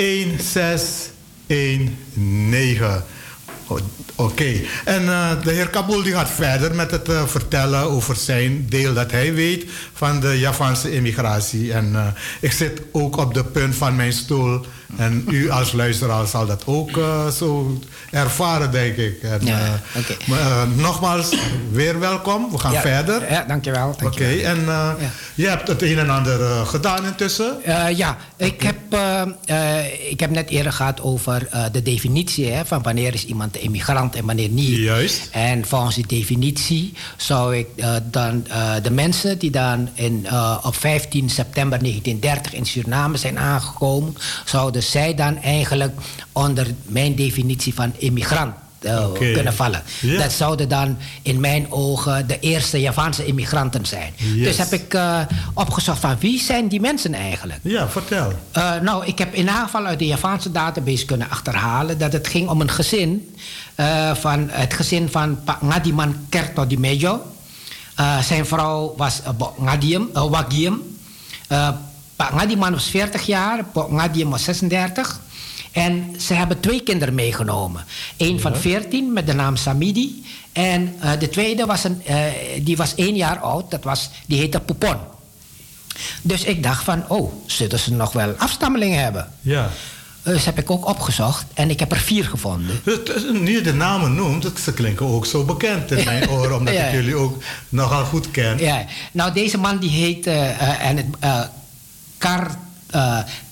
1619. Oké. En uh, de heer Kabul die gaat verder met het uh, vertellen over zijn deel dat hij weet van de Javaanse immigratie. En uh, ik zit ook op de punt van mijn stoel. En u als luisteraar zal dat ook zo ervaren, denk ik. En, ja, okay. maar, nogmaals, weer welkom. We gaan ja, verder. Ja, dankjewel. Oké, okay, en ja. je hebt het een en ander gedaan intussen? ja, ik, heb, ik heb net eerder gehad over de definitie hè, van wanneer is iemand immigrant en wanneer niet. Juist. En volgens die definitie zou ik dan de mensen die dan in, op 15 september 1930 in Suriname zijn aangekomen, zouden zij dan eigenlijk onder mijn definitie van immigrant uh, okay. kunnen vallen. Dat zouden dan in mijn ogen de eerste Javaanse immigranten zijn. Yes. Dus heb ik uh, opgezocht van wie zijn die mensen eigenlijk? Ja, vertel. Uh, nou, ik heb in ieder geval uit de Javaanse database kunnen achterhalen dat het ging om een gezin van het gezin van Ngadiman Kerto di Mejo. zijn vrouw was Ngadium, Wagium. Pak Ngadiman was 40 jaar, Pak Ngadium was 36. En ze hebben twee kinderen meegenomen. Eén ja. van 14 met de naam Samidi. En uh, de tweede was, een, uh, die was één jaar oud. Dat was, die heette Poupon. Dus ik dacht van, oh, zullen ze nog wel afstammelingen hebben? Ja. Dus heb ik ook opgezocht en ik heb er vier gevonden. Nu je de namen noemt, ze klinken ook zo bekend in mijn oren, omdat ja. ik jullie ook nogal goed ken. Ja, nou deze man die heet uh, en het, Car,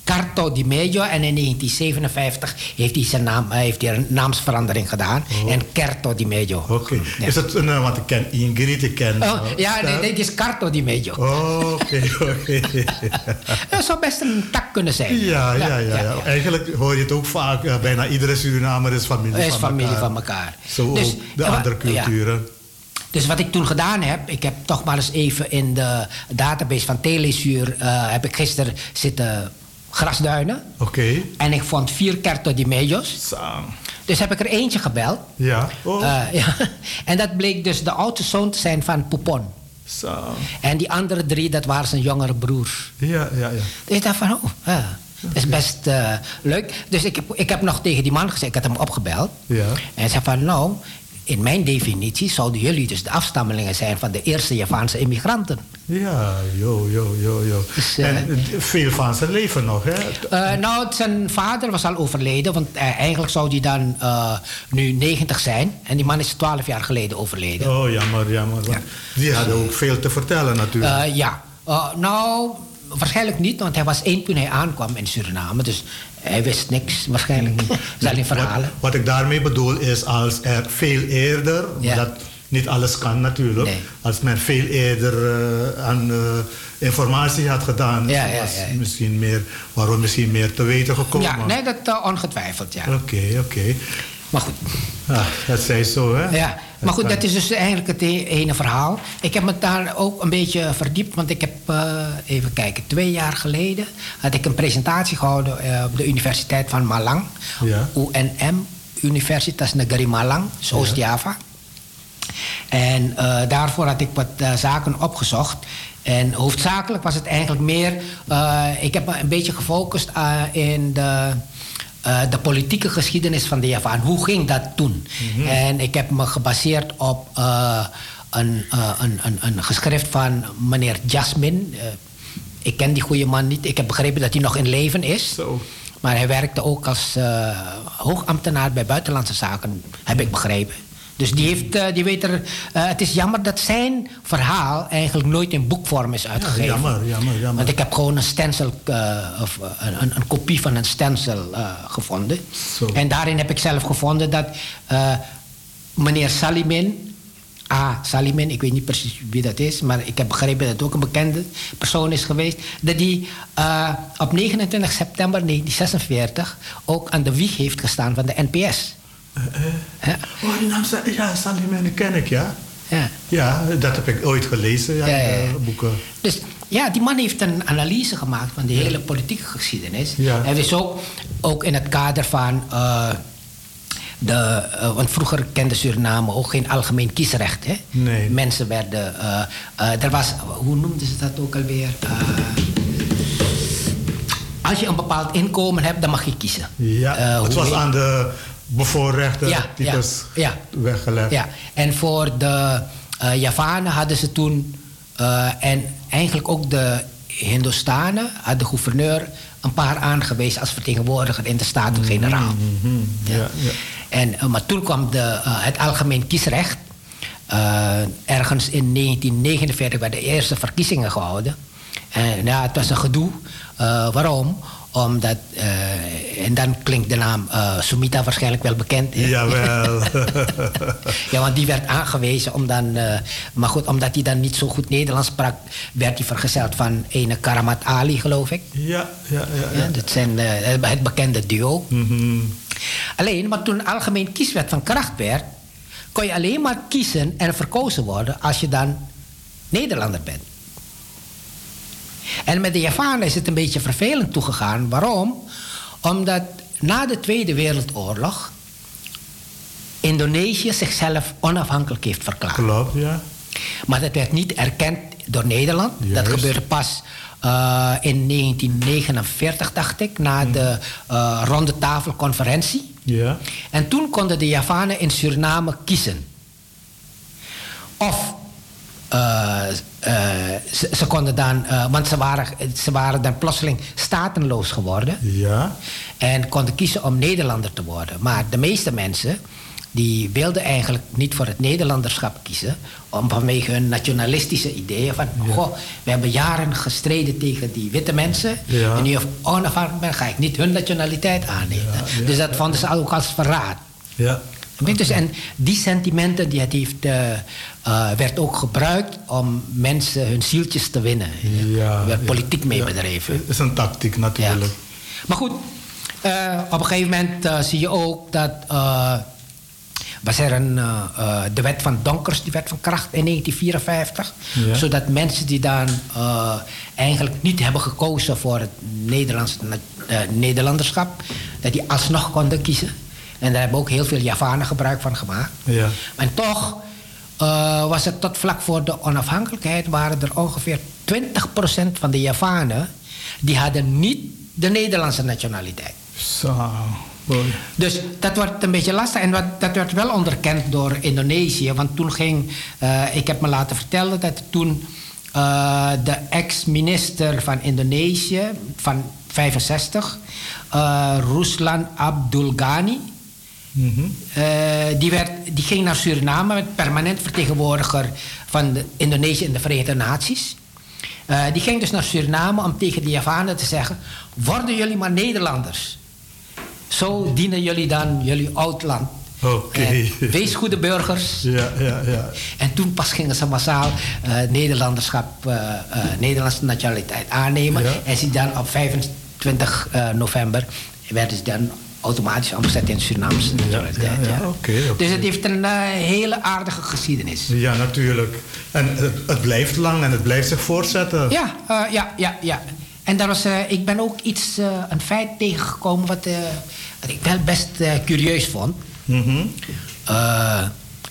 Carto Di Medio. En in 1957 heeft hij, zijn naam, heeft hij een naamsverandering gedaan. Oh. En Carto Di Medio. Oké. Okay. Ja. Is het een, want ik ken Ingrid, ik ken... Oh, ja, nee, dit is Carto Di Medio. Oh, oké, oké. Dat zou best een tak kunnen zijn. Ja, ja, ja. ja, ja. Eigenlijk hoor je het ook vaak. Bijna iedere Surinamer is familie is van familie elkaar. van elkaar. Zo dus, ook de andere culturen. Dus wat ik toen gedaan heb, ik heb toch maar eens even in de database van Telesuur, uh, heb ik gisteren zitten grasduinen. Oké. Okay. En ik vond vier Carto di Medios. Zo. Dus heb ik er eentje gebeld. Ja. Oh. Uh, ja. En dat bleek dus de oudste zoon te zijn van Poupon. Zo. En die andere drie, dat waren zijn jongere broers. Ja, ja, ja. Dus ik dacht van, oh, ja. Dat is best uh, leuk. Dus ik heb, ik heb nog tegen die man gezegd, ik had hem opgebeld. Ja. En hij zei van, nou, in mijn definitie zouden jullie dus de afstammelingen zijn van de eerste Javaanse immigranten. Ja, jo, jo, jo, jo. Dus, uh, en veel van zijn leven nog, hè? Uh, nou, zijn vader was al overleden, want uh, eigenlijk zou die dan nu 90 zijn. En die man is 12 jaar geleden overleden. Oh, jammer, jammer. Ja. Die hadden ook veel te vertellen natuurlijk. ja, nou, waarschijnlijk niet, want hij was één toen hij aankwam in Suriname. Dus hij wist niks, waarschijnlijk niet. Dat alleen verhalen. Wat, wat, ik daarmee bedoel is, als er veel eerder, ja. dat niet alles kan natuurlijk, nee. als men veel eerder uh, aan uh, informatie had gedaan, ja, ja, was misschien meer, waren we misschien meer te weten gekomen. Ja, nee, dat uh, ongetwijfeld, ja. Oké, okay, oké. Okay. Maar goed. Ah, dat zei zo, hè? Ja, maar goed, dat is dus eigenlijk het ene verhaal. Ik heb me daar ook een beetje verdiept, want ik heb, uh, even kijken, twee jaar geleden had ik een presentatie gehouden uh, op de Universiteit van Malang. Ja. UNM, Universitas Negeri Malang, Oost-Java. En uh, daarvoor had ik wat zaken opgezocht. En hoofdzakelijk was het eigenlijk meer, ik heb me een beetje gefocust in de. Uh, de politieke geschiedenis van de Javaan. Hoe ging dat toen? Mhm. Mm -hmm. En ik heb me gebaseerd op uh, een, uh, een, een, een, geschrift van meneer Jasmin. ik ken die goede man niet. Ik heb begrepen dat hij nog in leven is. So. Maar hij werkte ook als hoogambtenaar bij Buitenlandse Zaken, heb ik begrepen. Dus die, heeft, uh, die weet er. Uh, het is jammer dat zijn verhaal eigenlijk nooit in boekvorm is uitgegeven. Ja, jammer, jammer, jammer. Want ik heb gewoon een stencil, uh, of een, een, een, kopie van een stencil gevonden. Zo. En daarin heb ik zelf gevonden dat meneer Salimin. Ah, Salimin, ik weet niet precies wie dat is, maar ik heb begrepen dat het ook een bekende persoon is geweest. Dat hij op 29 september 1946 ook aan de wieg heeft gestaan van de NPS. Uh. Oh, die naam, ja, Salimene ken ik, ja. Ja. ja, dat heb ik ooit gelezen, ja, ja, ja, ja. boeken. Dus ja, die man heeft een analyse gemaakt van de hele politieke geschiedenis. Ja. Hij wist ook, ook in het kader van... Uh, de, uh, want vroeger kende Suriname ook geen algemeen kiesrecht. Hè? Nee. Mensen werden... Uh, er was, hoe noemden ze dat ook alweer? als je een bepaald inkomen hebt, dan mag je kiezen. Ja, Eh, het was aan de bevoorrechte Ja, types ja, weggelegd. Ja, en voor de eh Javanen hadden ze toen, eh, en eigenlijk ook de Hindoestanen, had de gouverneur een paar aangewezen als vertegenwoordiger in de Staten-Generaal. Mhm, ja, ja. En, eh, maar toen kwam de, het algemeen kiesrecht. Ergens in 1949 werden de eerste verkiezingen gehouden. En ja, het was een gedoe. Waarom? Omdat, eh, en dan klinkt de naam eh, Sumita waarschijnlijk wel bekend. hè? Jawel. Ja, want die werd aangewezen om dan... eh, maar goed, omdat hij dan niet zo goed Nederlands sprak... werd hij vergezeld van ene Karamat Ali, geloof ik. ja, ja, ja. Ja, ja. dat zijn het bekende duo. Mhm. Alleen, maar toen algemeen kieswet van kracht werd... kon je alleen maar kiezen en verkozen worden... als je dan Nederlander bent. En met de Javanen is het een beetje vervelend toegegaan. Waarom? Omdat na de Tweede Wereldoorlog... Indonesië zichzelf onafhankelijk heeft verklaard. Klopt, ja. Maar dat werd niet erkend door Nederland. Dat gebeurde pas eh, in 1949, dacht ik, na de eh ronde tafelconferentie. Ja. En toen konden de Javanen in Suriname kiezen. Of eh, ze, ze konden dan, eh, want ze waren, ze waren dan plotseling statenloos geworden. Ja. En konden kiezen om Nederlander te worden. Maar de meeste mensen die wilden eigenlijk niet voor het Nederlanderschap kiezen. Om vanwege hun nationalistische ideeën van... Goh, we hebben jaren gestreden tegen die witte mensen. Ja. En nu of onafhankelijk ben, ga ik niet hun nationaliteit aannemen. Ja, dus dat vonden ze ook als verraad. Ja. Dus, en die sentimenten die het heeft, eh, eh, werd ook gebruikt om mensen hun zieltjes te winnen. Ja, Er werd politiek mee bedreven. Het is een tactiek natuurlijk. Maar goed, eh, op een gegeven moment eh, zie je ook dat. eh, was er een, de wet van Donkers, die werd van kracht in 1954. Ja. Zodat mensen die dan eigenlijk niet hebben gekozen voor het Nederlands, Nederlanderschap, dat die alsnog konden kiezen. En daar hebben ook heel veel Javanen gebruik van gemaakt. Ja. En toch eh, was het tot vlak voor de onafhankelijkheid... waren er ongeveer 20% van de Javanen... die hadden niet de Nederlandse nationaliteit. Zo. Dus dat wordt een beetje lastig. En wat, dat werd wel onderkend door Indonesië. Want toen ging... eh, ik heb me laten vertellen dat toen... eh, de ex-minister van Indonesië van 65... eh, Ruslan Abdul Ghani... Eh, die, werd, die ging naar Suriname met permanent vertegenwoordiger van de Indonesië in de Verenigde Naties. Eh, die ging dus naar Suriname om tegen de Javanen te zeggen: Worden jullie maar Nederlanders. Zo dienen jullie dan jullie oud land. Eh, wees goede burgers. Ja, ja, ja. En toen pas gingen ze massaal eh, Nederlanderschap, Nederlandse nationaliteit aannemen. Ja. En ze dan op 25 eh, november werden ze dan automatisch omgezet in nationaliteit. ja, ja. oké, oké. Dus het heeft een eh, hele aardige geschiedenis. Ja, natuurlijk. En het, het blijft lang en het blijft zich voortzetten. Ja, eh, ja, ja, ja. En daar was, eh, ik ben ook iets, een feit tegengekomen wat, wat ik wel best curieus vond. Mhm.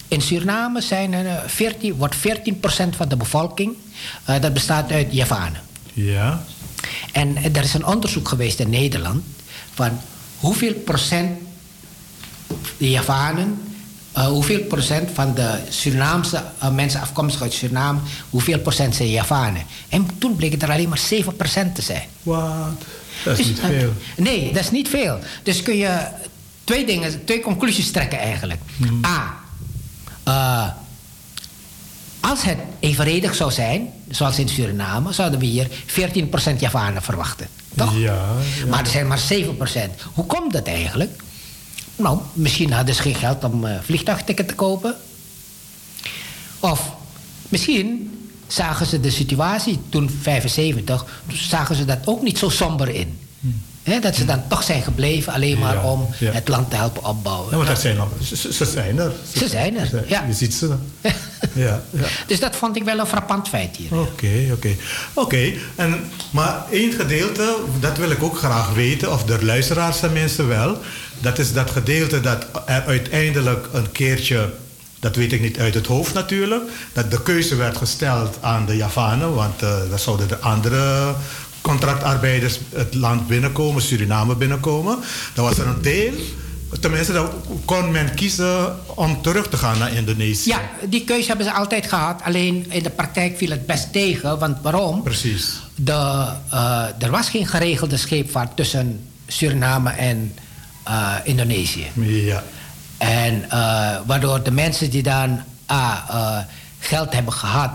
In Suriname zijn er, eh, 14, wordt 14% van de bevolking, dat bestaat uit Javanen. Ja. En er is een onderzoek geweest in Nederland van hoeveel procent de Javanen, eh, hoeveel procent van de Surinaamse eh, mensen afkomstig uit Suriname, hoeveel procent zijn Javanen. En toen bleek het er alleen maar 7% te zijn. Wat? Dat is Dus, niet eh, veel. Nee, dat is niet veel. Dus kun je twee dingen, twee conclusies trekken eigenlijk. Mhm. A. eh, als het evenredig zou zijn, zoals in Suriname, zouden we hier 14% Javanen verwachten. Toch? Ja, ja. Maar er zijn maar 7%. Hoe komt dat eigenlijk? Nou, misschien hadden ze geen geld om eh vliegtuigticket te kopen. Of misschien zagen ze de situatie toen 75, toen zagen ze dat ook niet zo somber in. Dat ze dan toch zijn gebleven alleen maar Ja, om ja. het land te helpen opbouwen. Ja, want dat zijn ze, ze- zijn er. Ze zijn er, ja. Je ziet ze. Ja. Dus dat vond ik wel een frappant feit hier. Oké, oké. Oké, en maar één gedeelte, dat wil ik ook graag weten, of de luisteraars tenminste wel. Dat is dat gedeelte dat er uiteindelijk een keertje, dat weet ik niet uit het hoofd natuurlijk, dat de keuze werd gesteld aan de Javanen, want eh dan zouden er andere contractarbeiders het land binnenkomen, Suriname binnenkomen, dan was er een deel Tenminste, dan kon men kiezen om terug te gaan naar Indonesië. Ja, die keuze hebben ze altijd gehad. Alleen in de praktijk viel het best tegen. Want waarom? Precies. De, uh, er was geen geregelde scheepvaart tussen Suriname en uh, Indonesië. Ja. En uh, waardoor de mensen die dan ah, geld hebben gehad,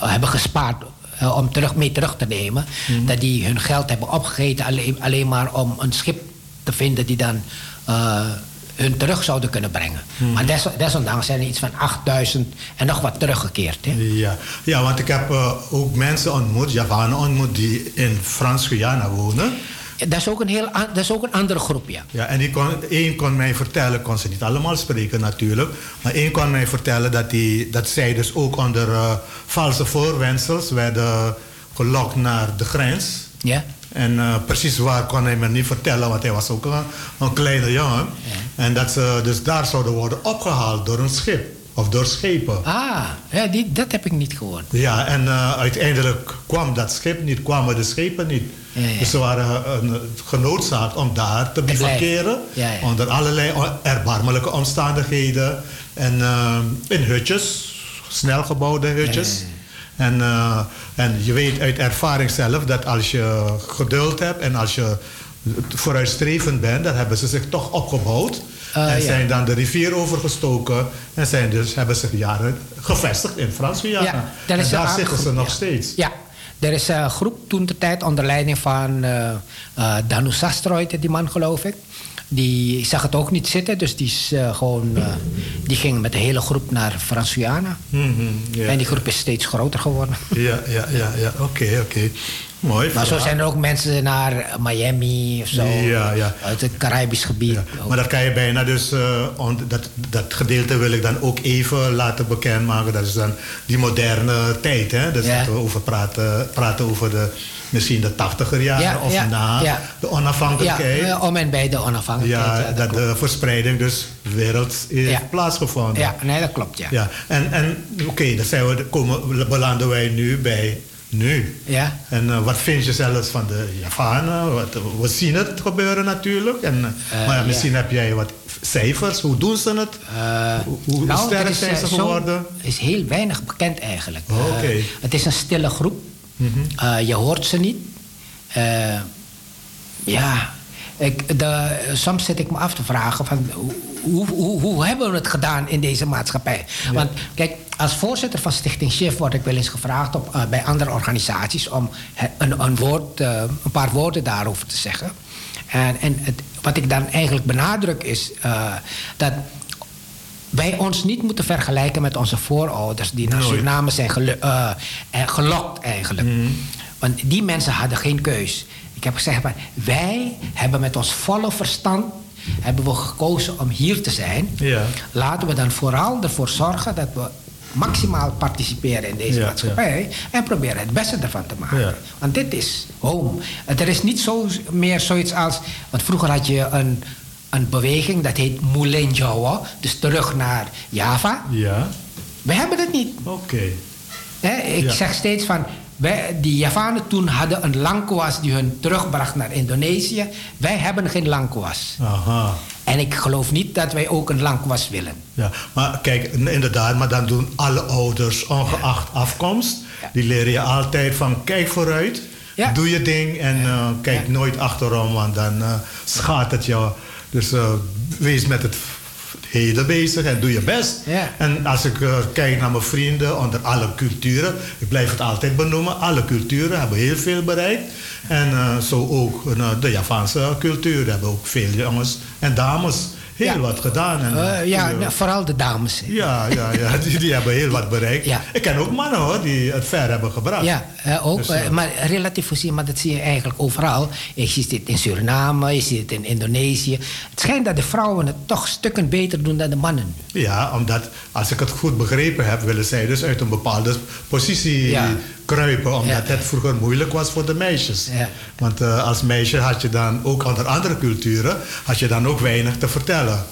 hebben gespaard om terug, mee terug te nemen, mm. dat die hun geld hebben opgegeten alleen, alleen maar om een schip te vinden die dan uh, hun terug zouden kunnen brengen. Mm. Maar des, desondanks zijn er iets van 8000 en nog wat teruggekeerd. Hè? Ja. ja, want ik heb uh, ook mensen ontmoet, Javanen ontmoet, die in Frans-Guyana wonen. Dat is, ook een heel, dat is ook een andere groep, ja. Ja, en die kon, één kon mij vertellen, kon ze niet allemaal spreken natuurlijk, maar één kon mij vertellen dat, die, dat zij dus ook onder uh, valse voorwensels werden gelokt naar de grens. Ja. En uh, precies waar kon hij me niet vertellen, want hij was ook een, een kleine jongen. Ja. En dat ze dus daar zouden worden opgehaald door een schip. Of door schepen. Ah, ja, die, dat heb ik niet gehoord. Ja, en uh, uiteindelijk kwam dat schip niet, kwamen de schepen niet. Ja, ja. Dus ze waren uh, genoodzaakt om daar te bivakeren. Onder allerlei erbarmelijke omstandigheden. En in hutjes, snel gebouwde hutjes. En, en je weet uit ervaring zelf dat als je geduld hebt en als je vooruitstrevend bent, dan hebben ze zich toch opgebouwd. Uh, en zijn dan de rivier overgestoken en zijn dus, hebben zich jaren gevestigd in Frans-Guyana. Ja, en daar zitten ze nog steeds. Ja, er is een groep toen de tijd onder leiding van uh, uh, Danu die man geloof ik die zag het ook niet zitten, dus die, is, uh, gewoon, die ging met de hele groep naar Frans-Guyana. Mm -hmm, yeah. En die groep is steeds groter geworden. Ja, ja, ja, ja. oké, okay, oké. Okay. Mooi. Maar zo zijn er ook mensen naar Miami of zo. Ja, ja. Uit het Caribisch gebied. Ja. Maar dat kan je bijna dus... Uh, on, dat, dat gedeelte wil ik dan ook even laten bekendmaken. Dat is dan die moderne tijd. Hè? Dus dat we over praten, praten over de misschien de tachtiger jaren ja, of na de onafhankelijkheid. Ja, om en bij de onafhankelijkheid. Ja, dat, dat de verspreiding dus werelds heeft plaatsgevonden. Ja, nee, dat klopt, ja. ja. En, en oké, okay, dan zijn we, komen, belanden wij nu bij nu. Ja. En uh, wat vind je zelfs van de Javanen? Wat, we zien het gebeuren natuurlijk. En, uh, maar ja, misschien heb jij wat cijfers. Hoe doen ze het? Uh, hoe nou, sterk zijn ze geworden? Er is heel weinig bekend eigenlijk. Oh, okay. het is een stille groep. Mm -hmm. je hoort ze niet. ja, ik, de, soms zit ik me af te vragen van hoe, hoe, hoe hebben we het gedaan in deze maatschappij? Ja. Want kijk, als voorzitter van Stichting Shift word ik wel eens gevraagd op, uh, bij andere organisaties om een, een, woord, uh, een paar woorden daarover te zeggen. En, en het, wat ik dan eigenlijk benadruk is uh, dat wij ons niet moeten vergelijken met onze voorouders die naar Suriname zijn gelokt eigenlijk. Mm. Want die mensen hadden geen keus. Ik heb gezegd, wij hebben met ons volle verstand hebben we gekozen om hier te zijn. Ja. Laten we dan vooral ervoor zorgen dat we maximaal participeren in deze ja, maatschappij ja. en proberen het beste ervan te maken. Want dit is home. Er is niet zo meer zoiets als. Want vroeger had je een, een beweging dat heet Moulin Jawa, dus terug naar Java. Ja. We hebben het niet. Oké. Okay. Ik zeg steeds van wij, die Javanen toen hadden een langkoas die hun terugbracht naar Indonesië. Wij hebben geen langkoas. Aha. En ik geloof niet dat wij ook een langkoas willen. Ja, maar kijk, inderdaad, maar dan doen alle ouders, ongeacht ja. afkomst, ja. die leren je altijd van kijk vooruit, ja. doe je ding en uh, kijk nooit achterom, want dan uh, schaadt het jou. Dus uh, wees met het heden bezig en doe je best. Ja. En als ik uh, kijk naar mijn vrienden onder alle culturen, ik blijf het altijd benoemen, alle culturen hebben heel veel bereikt. En uh, zo ook uh, de Javaanse cultuur hebben ook veel jongens en dames heel wat gedaan. En, uh, ja, uh, vooral de dames. Ja, ja, ja die, die hebben heel wat bereikt. Ja. Ik ken ook mannen hoor, die het ver hebben gebracht. Ja, uh, ook, dus, maar relatief gezien, maar dat zie je eigenlijk overal. Je ziet het in Suriname, je ziet het in Indonesië. Het schijnt dat de vrouwen het toch stukken beter doen dan de mannen. Ja, omdat, als ik het goed begrepen heb, willen zij dus uit een bepaalde positie ja kruipen, omdat het vroeger moeilijk was voor de meisjes. Want uh, als meisje had je dan ook onder andere culturen, had je dan ook weinig te vertellen.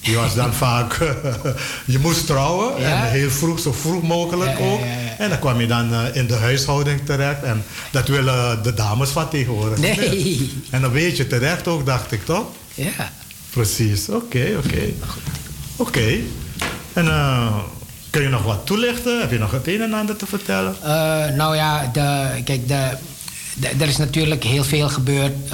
Die was dan vaak, je moest trouwen en heel vroeg, zo vroeg mogelijk ook. en dan kwam je dan eh, in de huishouding terecht en dat willen de dames van tegenwoordig. Nee. En dan weet je terecht ook, dacht ik toch? Ja. Precies, oké, oké. Oké. En uh, kun je nog wat toelichten? Heb je nog het een en ander te vertellen? Uh, nou ja, de, kijk, de, er is natuurlijk heel veel gebeurd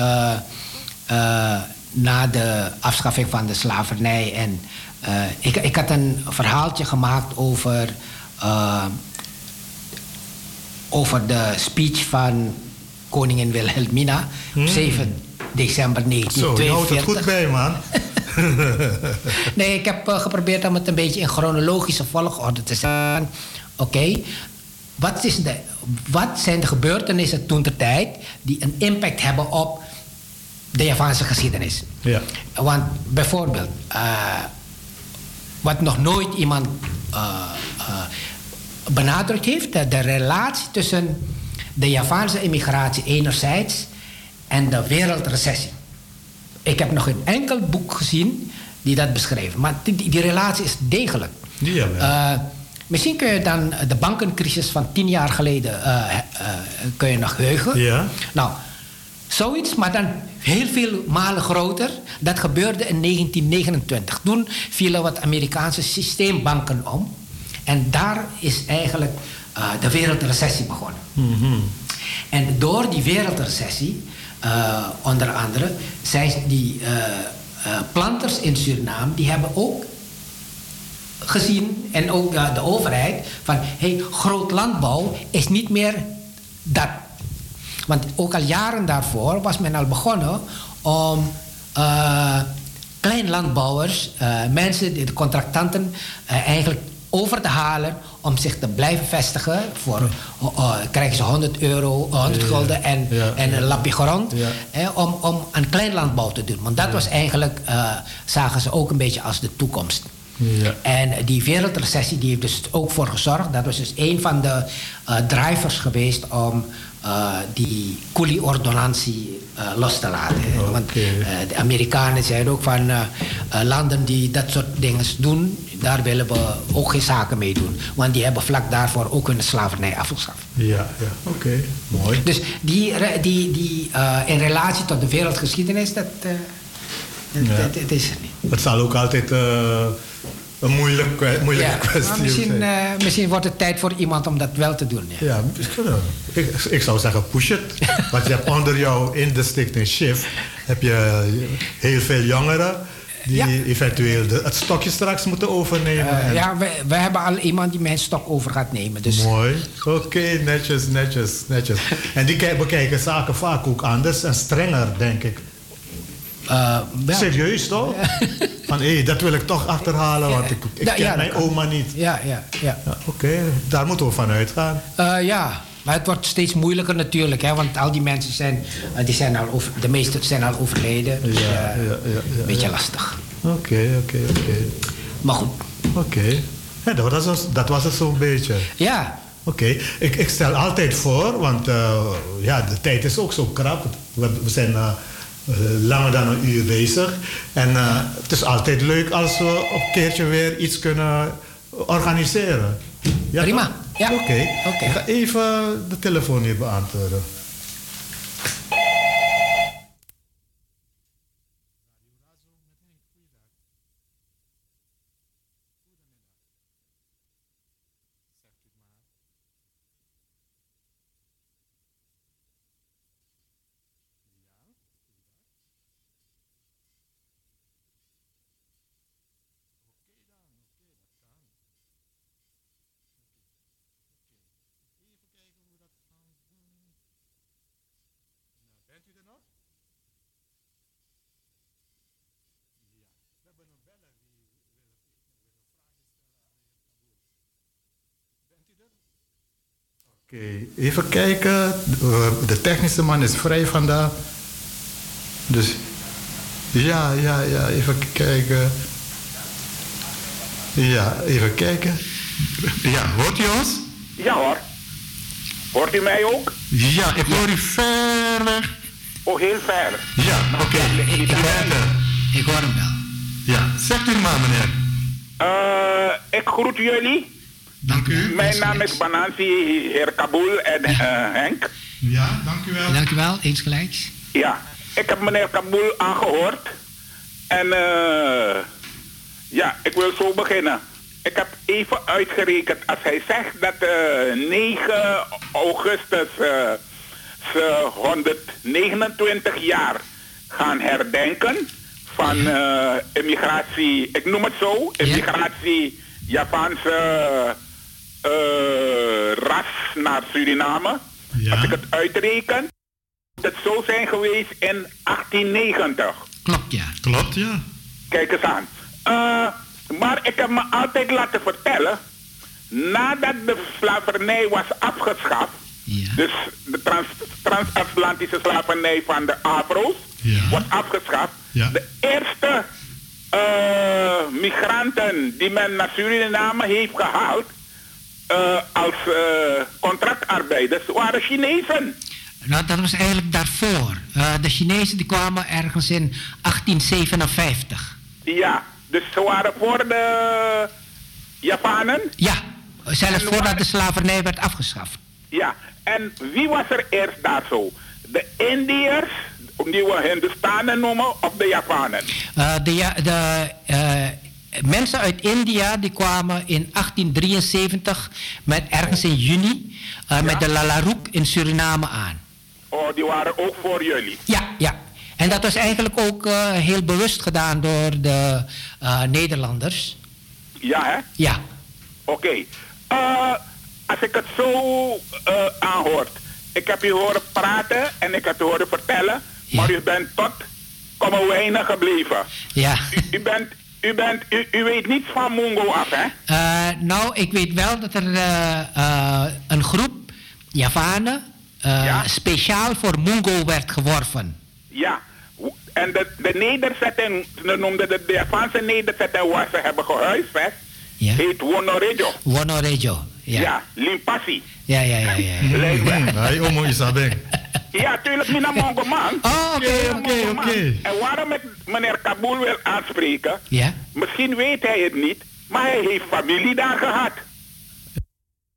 na de afschaffing van de slavernij. En ik, ik had een verhaaltje gemaakt over, over de speech van koningin Wilhelmina hmm. op 7 december 1942. Zo, je houdt het goed bij, man. nee, ik heb uh, geprobeerd om het een beetje in chronologische volgorde te zetten. Oké, wat, is de, wat zijn de gebeurtenissen toen ter tijd die een impact hebben op de Javaanse geschiedenis. Ja. Want bijvoorbeeld, uh, wat nog nooit iemand uh, uh, benadrukt heeft, de, de, relatie tussen de Javaanse immigratie enerzijds en de wereldrecessie. Ik heb nog een enkel boek gezien die dat beschrijft. Maar die, die relatie is degelijk. Ja, Misschien kun je dan de bankencrisis van tien jaar geleden kun je nog heugen. Ja. Nou, Zoiets, maar dan heel veel malen groter. Dat gebeurde in 1929. Toen vielen wat Amerikaanse systeembanken om. En daar is eigenlijk uh, de wereldrecessie begonnen. Mm -hmm. En door die wereldrecessie, uh, onder andere, zijn die uh, planters in Suriname, die hebben ook gezien, en ook de overheid, van hey, groot landbouw is niet meer dat. Want ook al jaren daarvoor was men al begonnen om kleinlandbouwers, uh, mensen, de contractanten, eigenlijk over te halen om zich te blijven vestigen. Voor krijgen ze 100 euro, 100 gulden en, en een lapje grond. om, om een kleinlandbouw te doen. Want dat was eigenlijk, zagen ze ook een beetje als de toekomst. Ja. En die wereldrecessie die heeft dus ook voor gezorgd. Dat was dus een van de drivers geweest om uh, die Cooley-ordonnantie uh, los te laten. Okay. Want uh, de Amerikanen zeiden ook van landen die dat soort dingen doen, daar willen we ook geen zaken mee doen. Want die hebben vlak daarvoor ook hun slavernij afgeschaft. Ja, ja. oké, mooi. Dus die, die, die in relatie tot de wereldgeschiedenis, dat, dat, ja. dat, dat, is er niet. Het zal ook altijd een moeilijk, moeilijke ja, kwestie. Misschien, uh, misschien wordt het tijd voor iemand om dat wel te doen. Ja, ja ik, ik zou zeggen push it. Want je hebt onder jou in de stichting Shift heb je heel veel jongeren die ja. eventueel de, het stokje straks moeten overnemen. Uh, ja, we, we hebben al iemand die mijn stok over gaat nemen. Dus. Mooi. Oké, okay, netjes, netjes, netjes. En die bekijken zaken vaak ook anders en strenger, denk ik. Uh, Serieus toch? Van hé, hey, dat wil ik toch achterhalen, want ik, ik ken mijn oma niet. Ja, ja, ja. Oké, okay. daar moeten we van uitgaan. Uh, ja, maar het wordt steeds moeilijker natuurlijk, hè, want al die mensen zijn, uh, die zijn al over, de meeste zijn al overleden. Dus ja, ja, ja, een beetje lastig. Oké, oké, oké. Maar goed. Oké. Dat, was, dat was het zo'n beetje. Ja. Oké, ik, ik stel altijd voor, want ja, de tijd is ook zo krap. We, we zijn uh, langer dan een uur bezig. En uh, het is altijd leuk als we op een keertje weer iets kunnen organiseren. Ja, Prima. Ja. Oké. Okay. Okay. Ik ga even de telefoon hier beantwoorden. Okay, even kijken. De technische man is vrij vandaag. Dus ja, ja, ja, even kijken. Ja, even kijken. Ja, hoort u ons? Ja hoor. Hoort u mij ook? Ja, ik hoor u ver weg. Oh, heel ver. Ja, oké. Okay. Ik, ik, ik, hoor hem wel. Ja, zegt u maar, meneer. Uh, ik groet jullie. Dank u. Mijn naam is Banansi, heer Kabul en uh, Henk. Ja, dank u wel. Dank u wel, eens gelijks. Ja, ik heb meneer Kabul aangehoord. En uh, ja, ik wil zo beginnen. Ik heb even uitgerekend, als hij zegt dat uh, 9 augustus uh, ze 129 jaar gaan herdenken van uh, immigratie, ik noem het zo, immigratie Javaanse ras naar Suriname. Ja. Als ik het uitreken, moet het zo zijn geweest in 1890. Klopt, ja. Klopt, ja. Kijk eens aan. Uh, maar ik heb me altijd laten vertellen, nadat de slavernij was afgeschaft, ja. dus de trans, transatlantische slavernij van de Afro's ja. was afgeschaft, ja. de eerste uh, migranten die men naar Suriname heeft gehaald uh, als contractarbeiders waren Chinezen. Nou, dat was eigenlijk daarvoor. de Chinezen die kwamen ergens in 1857. Ja, dus ze waren voor de Javanen? Ja, zelfs voordat de slavernij werd afgeschaft. Ja, en wie was er eerst daar zo? De Indiërs, die we Hindustanen noemen, of de Javanen? Uh, de de uh, mensen uit India die kwamen in 1873 met ergens in juni uh, ja? met de Lalaroek in Suriname aan. Oh, die waren ook voor jullie? Ja, ja. En dat was eigenlijk ook uh, heel bewust gedaan door de uh, Nederlanders. Ja, hè? Ja. Oké. Okay. Als ik het zo aanhoort. Ik heb u horen praten en ik heb u horen vertellen. Ja. Maar u bent tot komen weinig gebleven. Ja. U, u, bent, u, bent, u, u weet niets van Mongo af, hè? nou, ik weet wel dat er een groep Javanen ja? speciaal voor Mongo werd geworven. Ja, en de, de nederzetting, ze noemden de, de Javaanse nederzetting waar ze hebben gehuisvest, ja. heet Wonorejo. Wonorejo, ja. Ja, Limpassi. Ja, ja, ja. ja. Lijkt me. Isabel. Ja, tuurlijk, Mina Mongo man. Oh, oké, oké, oké. En waarom ik meneer Kabul wil aanspreken, ja? misschien weet hij het niet, maar hij heeft familie daar gehad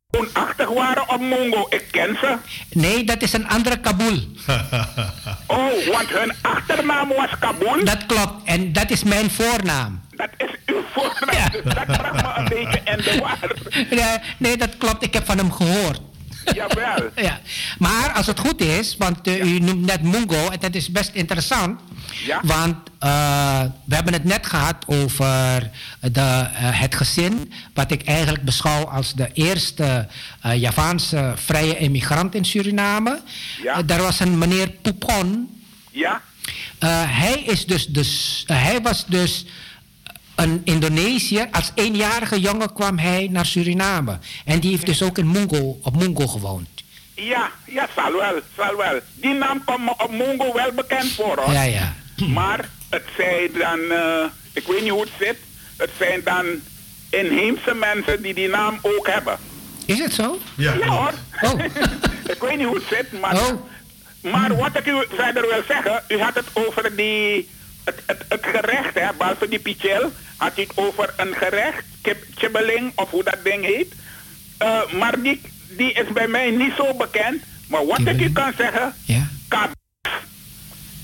woonachtig waren op Mongo. Ik ken ze. Nee, dat is een andere Kabul. oh, want hun achternaam was Kabul? Dat klopt. En dat is mijn voornaam. Dat is uw voornaam. Ja. Dus dat bracht me een beetje in de war. Nee, nee, dat klopt. Ik heb van hem gehoord. Jawel. ja. Maar als het goed is, want uh, u noemt net Mongo, en dat is best interessant. Ja. Want uh, we hebben het net gehad over de, uh, het gezin, wat ik eigenlijk beschouw als de eerste Javaanse vrije immigrant in Suriname. Ja. daar was een meneer Poupon. Ja. hij, is dus, dus, hij was dus een Indonesiër. Als eenjarige jongen kwam hij naar Suriname. En die heeft dus ook in Mongo, op Mongo gewoond. Ja, ja, zal wel, zal wel. Die naam komt op Mongo wel bekend voor, hoor. Ja, ja. Maar het zijn dan, uh, ik weet niet hoe het zit, het zijn dan inheemse mensen die die naam ook hebben. Is het zo? Ja, ja hoor. Oh. ik weet niet hoe het zit, maar, oh. maar wat ik u verder wil zeggen, u had het over die, het, het, het gerecht, hè, behalve die pichel, had het over een gerecht, kip, chibbeling, of hoe dat ding heet. Uh, maar die, die is bij mij niet zo bekend. Maar wat ik u kan zeggen, ja.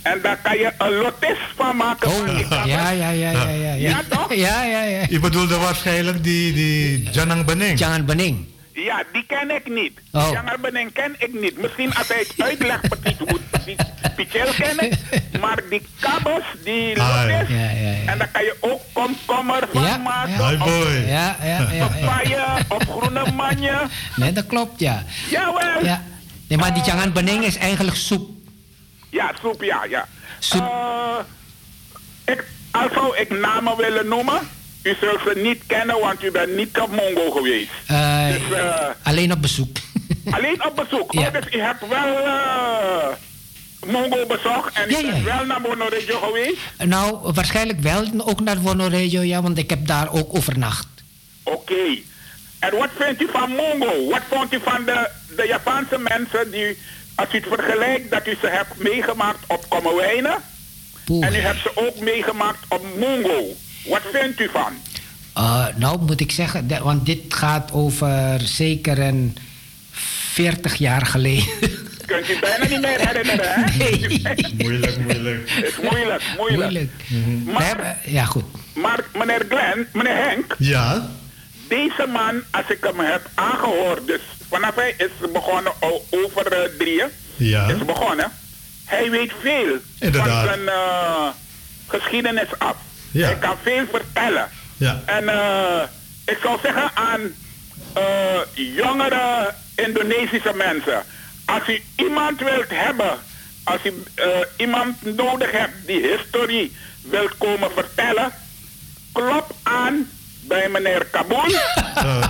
en daar kan je een lotis van maken. Oh, ja, ja, ja, ja, ja, ja. Ja, toch? Ja, ja, ja. Je bedoelde waarschijnlijk die, die Janang Bening. Jangan Bening. Ja, die ken ik niet. Oh. Jangan Bening ken ik niet. Misschien als hij het uitlegt precies hoe precies Pichel ken ik. Maar die kabels, die lotis. Ja, ja, ja. En daar kan je ook komkommer van Ja, maken. ja. Boy. Ja, ja, ja. ja. Papaya of groene manje. Nee, dat klopt, ja. Jawel. ja. Nee, maar die Jangan Bening is eigenlijk soep. Ja, soep, ja, ja. Soep. Uh, ik, als zou ik namen willen noemen, u zult ze niet kennen, want u bent niet op Mongo geweest. Uh, dus, uh, alleen op bezoek. alleen op bezoek? Ja. Oh, dus u hebt wel Mongo bezocht en Ja, ja, ja. wel naar Bonoregio geweest? nou, waarschijnlijk wel ook naar Wonoregio, ja, want ik heb daar ook overnacht. Oké. En wat vindt u van Mongo? Wat vond u van de, de Japanse mensen die, als u het vergelijkt, dat u ze hebt meegemaakt op Kommerwijnen? En u hebt ze ook meegemaakt op Mongo. Wat vindt u van? Uh, nou, moet ik zeggen, want dit gaat over zeker een 40 jaar geleden. Kunt u bijna niet meer herinneren, hè? Nee. Moeilijk, moeilijk. Het is moeilijk, moeilijk. Moeilijk. Maar, We hebben- ja, goed. maar meneer Glenn, meneer Henk, Ja, deze man, als ik hem heb aangehoord, dus vanaf hij is begonnen over eh, drieën, ja. is begonnen, hij weet veel Inderdaad. van zijn eh, geschiedenis af. Ja. Hij kan veel vertellen. Ja. En eh, ik zou zeggen aan eh, jongere Indonesische mensen, als u iemand wilt hebben, als u eh, iemand nodig hebt die historie wil komen vertellen, klop aan bij meneer Kabul.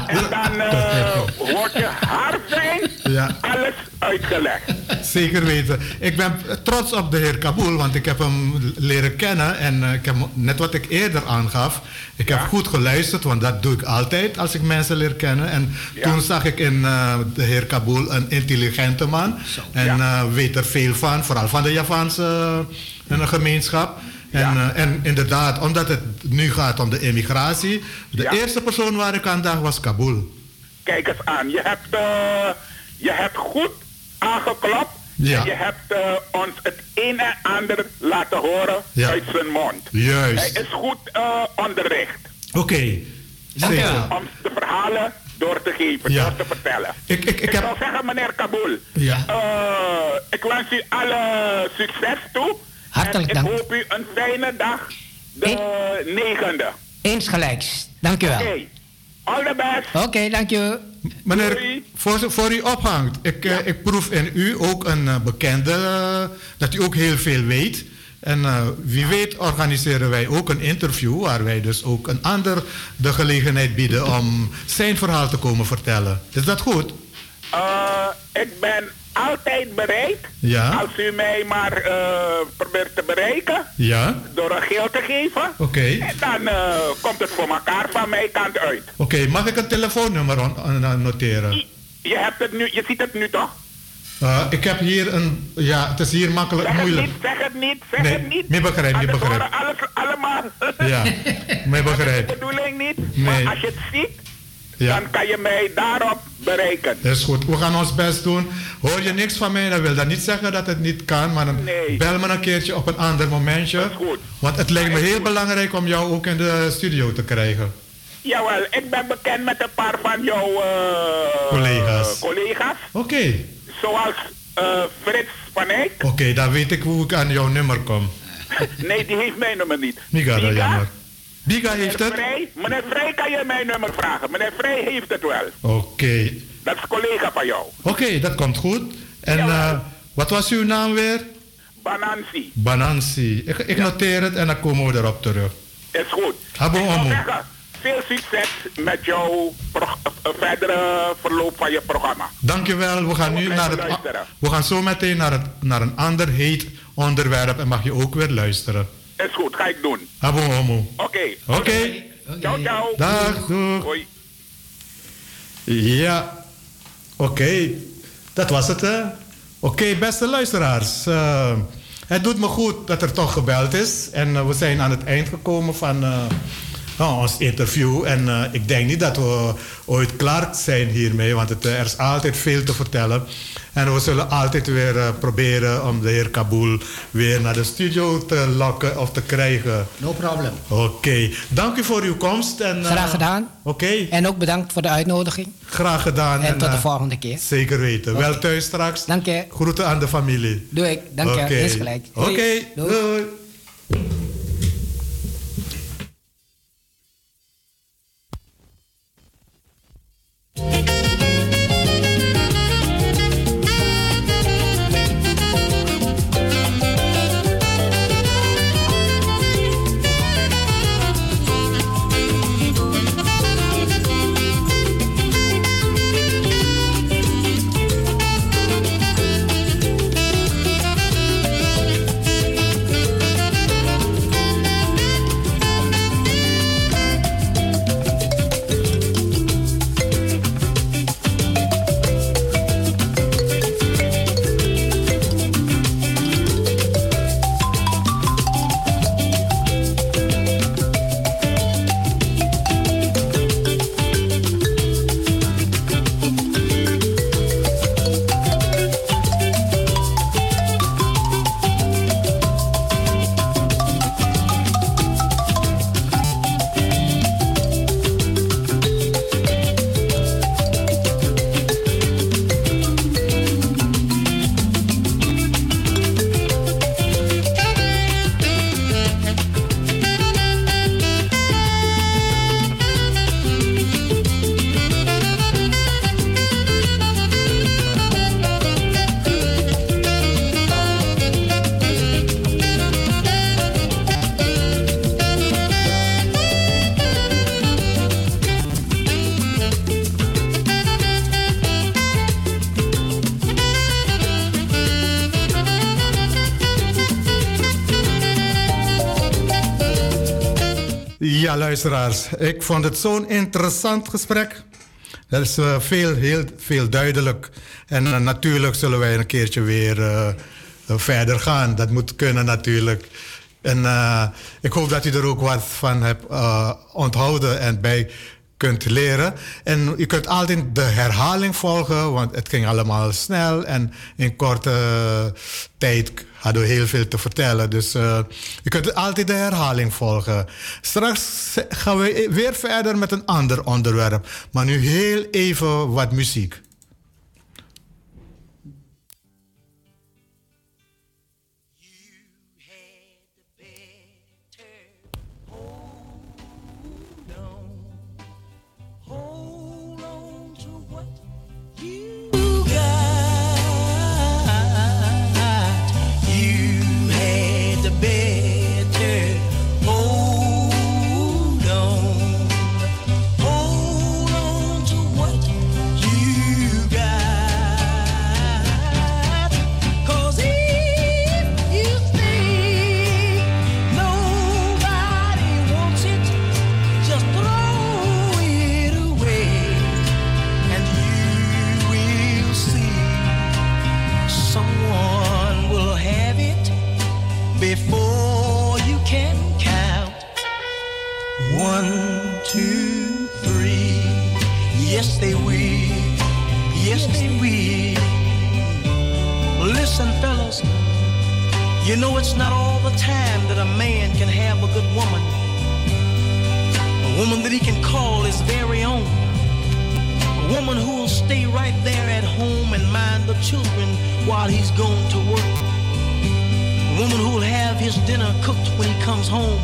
en dan eh, wordt je haarfijn Ja. alles uitgelegd. Zeker weten. Ik ben trots op de heer Kabul, want ik heb hem leren kennen. En eh, ik heb, net wat ik eerder aangaf, ik heb goed geluisterd, want dat doe ik altijd als ik mensen leer kennen. En Ja. toen zag ik in eh, de heer Kabul een intelligente man. En weet er veel van, vooral van de Javaanse gemeenschap. En, Ja. eh, en inderdaad, omdat het nu gaat om de immigratie, de Ja. eerste persoon waar ik aan dacht was Kabul. Kijk eens aan, je hebt, eh, je hebt goed aangeklopt. Ja. En je hebt eh, ons het een en ander laten horen Ja. uit zijn mond. Juist. Hij is goed eh, onderricht Oké. Zeker. wel. om de verhalen door te geven, Ja. door te vertellen. Ik, ik, ik heb... zou zeggen, meneer Kabul, Ja. eh, ik wens u alle succes toe. Hartelijk dank. ik hoop u een fijne dag, de negende. Eens gelijks. Dank u wel. Oké, all the best. Oké, dank je. Meneer, voor, voor u ophangt, ik, eh, ik proef in u ook een eh, bekende, eh, dat u ook heel veel weet. En eh, wie weet organiseren wij ook een interview waar wij dus ook een ander de gelegenheid bieden om zijn verhaal te komen vertellen. Is dat goed? Eh, ik ben altijd bereid. Ja. Als u mij maar eh, probeert te bereiken. Ja? Door een geel te geven. Oké. En dan eh, komt het voor elkaar van mijn kant uit. Oké, mag ik een telefoonnummer on- on- noteren? Je, hebt het nu, je ziet het nu toch? Eh, ik heb hier een, ja, het is hier makkelijk, Zeg het moeilijk. niet, zeg het niet, zeg Nee, het niet. meer begrijp, meer begrijp. Alles, allemaal. Ja, Dat is begrijp. de bedoeling niet. Nee. Maar als je het ziet, Ja. dan kan je mij daarop bereiken. Dat is goed. We gaan ons best doen. Hoor je niks van mij, dan wil dat niet zeggen dat het niet kan. Maar dan Nee. bel me een keertje op een ander momentje. Dat is goed. Want het lijkt me heel goed. belangrijk om jou ook in de studio te krijgen. Jawel, ik ben bekend met een paar van jouw eh, Collega's. collega's. Oké, Zoals eh, Frits van Eyck. oké, dan weet ik hoe ik aan jouw nummer kom. Nee, die heeft mijn nummer niet. Miga, dat Biga? jammer. Biga Meneer heeft het? Vrij, meneer Vrij kan je mijn nummer vragen. Meneer Vrij heeft het wel. Oké, Dat is collega van jou. oké, dat komt goed. En eh, wat was uw naam weer? Banansi. Banansi. Ik, ik noteer het en dan komen we erop terug. Is goed. Abo, Ik zou amo. zeggen, veel succes met jouw eh, verdere verloop van je programma. Dankjewel. We gaan nu naar het. luisteren. We gaan zo meteen naar, het, naar een ander heet onderwerp en mag je ook weer luisteren. Is goed, ga ik doen. Abo homo. Oké. Oké. Ciao, ciao. Dag, doeg. Hoi. Ja. Oké. Dat was het, hè? Oké, beste luisteraars. eh, het doet me goed dat er toch gebeld is. En eh, we zijn aan het eind gekomen van eh, nou, ons interview. En eh, ik denk niet dat we ooit klaar zijn hiermee, want het, eh, er is altijd veel te vertellen. En we zullen altijd weer eh, proberen om de heer Kabul weer naar de studio te lokken of te krijgen. No problem. Oké, dank u voor uw komst. En, Graag gedaan. Oké, En ook bedankt voor de uitnodiging. graag gedaan. En tot de volgende keer. Zeker weten. Wel thuis straks. Dank je. Groeten aan de familie. Doe ik. Dank je. Eens gelijk. Oké, Doei. Doei. doei. Luisteraars. Ik vond het zo'n interessant gesprek. Dat is uh, veel, heel veel duidelijk. En uh, natuurlijk zullen wij een keertje weer uh, verder gaan. Dat moet kunnen natuurlijk. En ik hoop dat u er ook wat van hebt onthouden en bij kunt leren. En je kunt altijd de herhaling volgen, want het ging allemaal snel en in korte tijd hadden we heel veel te vertellen. Dus uh, je kunt altijd de herhaling volgen. Straks gaan we weer verder met een ander onderwerp, maar nu heel even wat muziek. The children while he's gone to work. A woman who will have his dinner cooked when he comes home.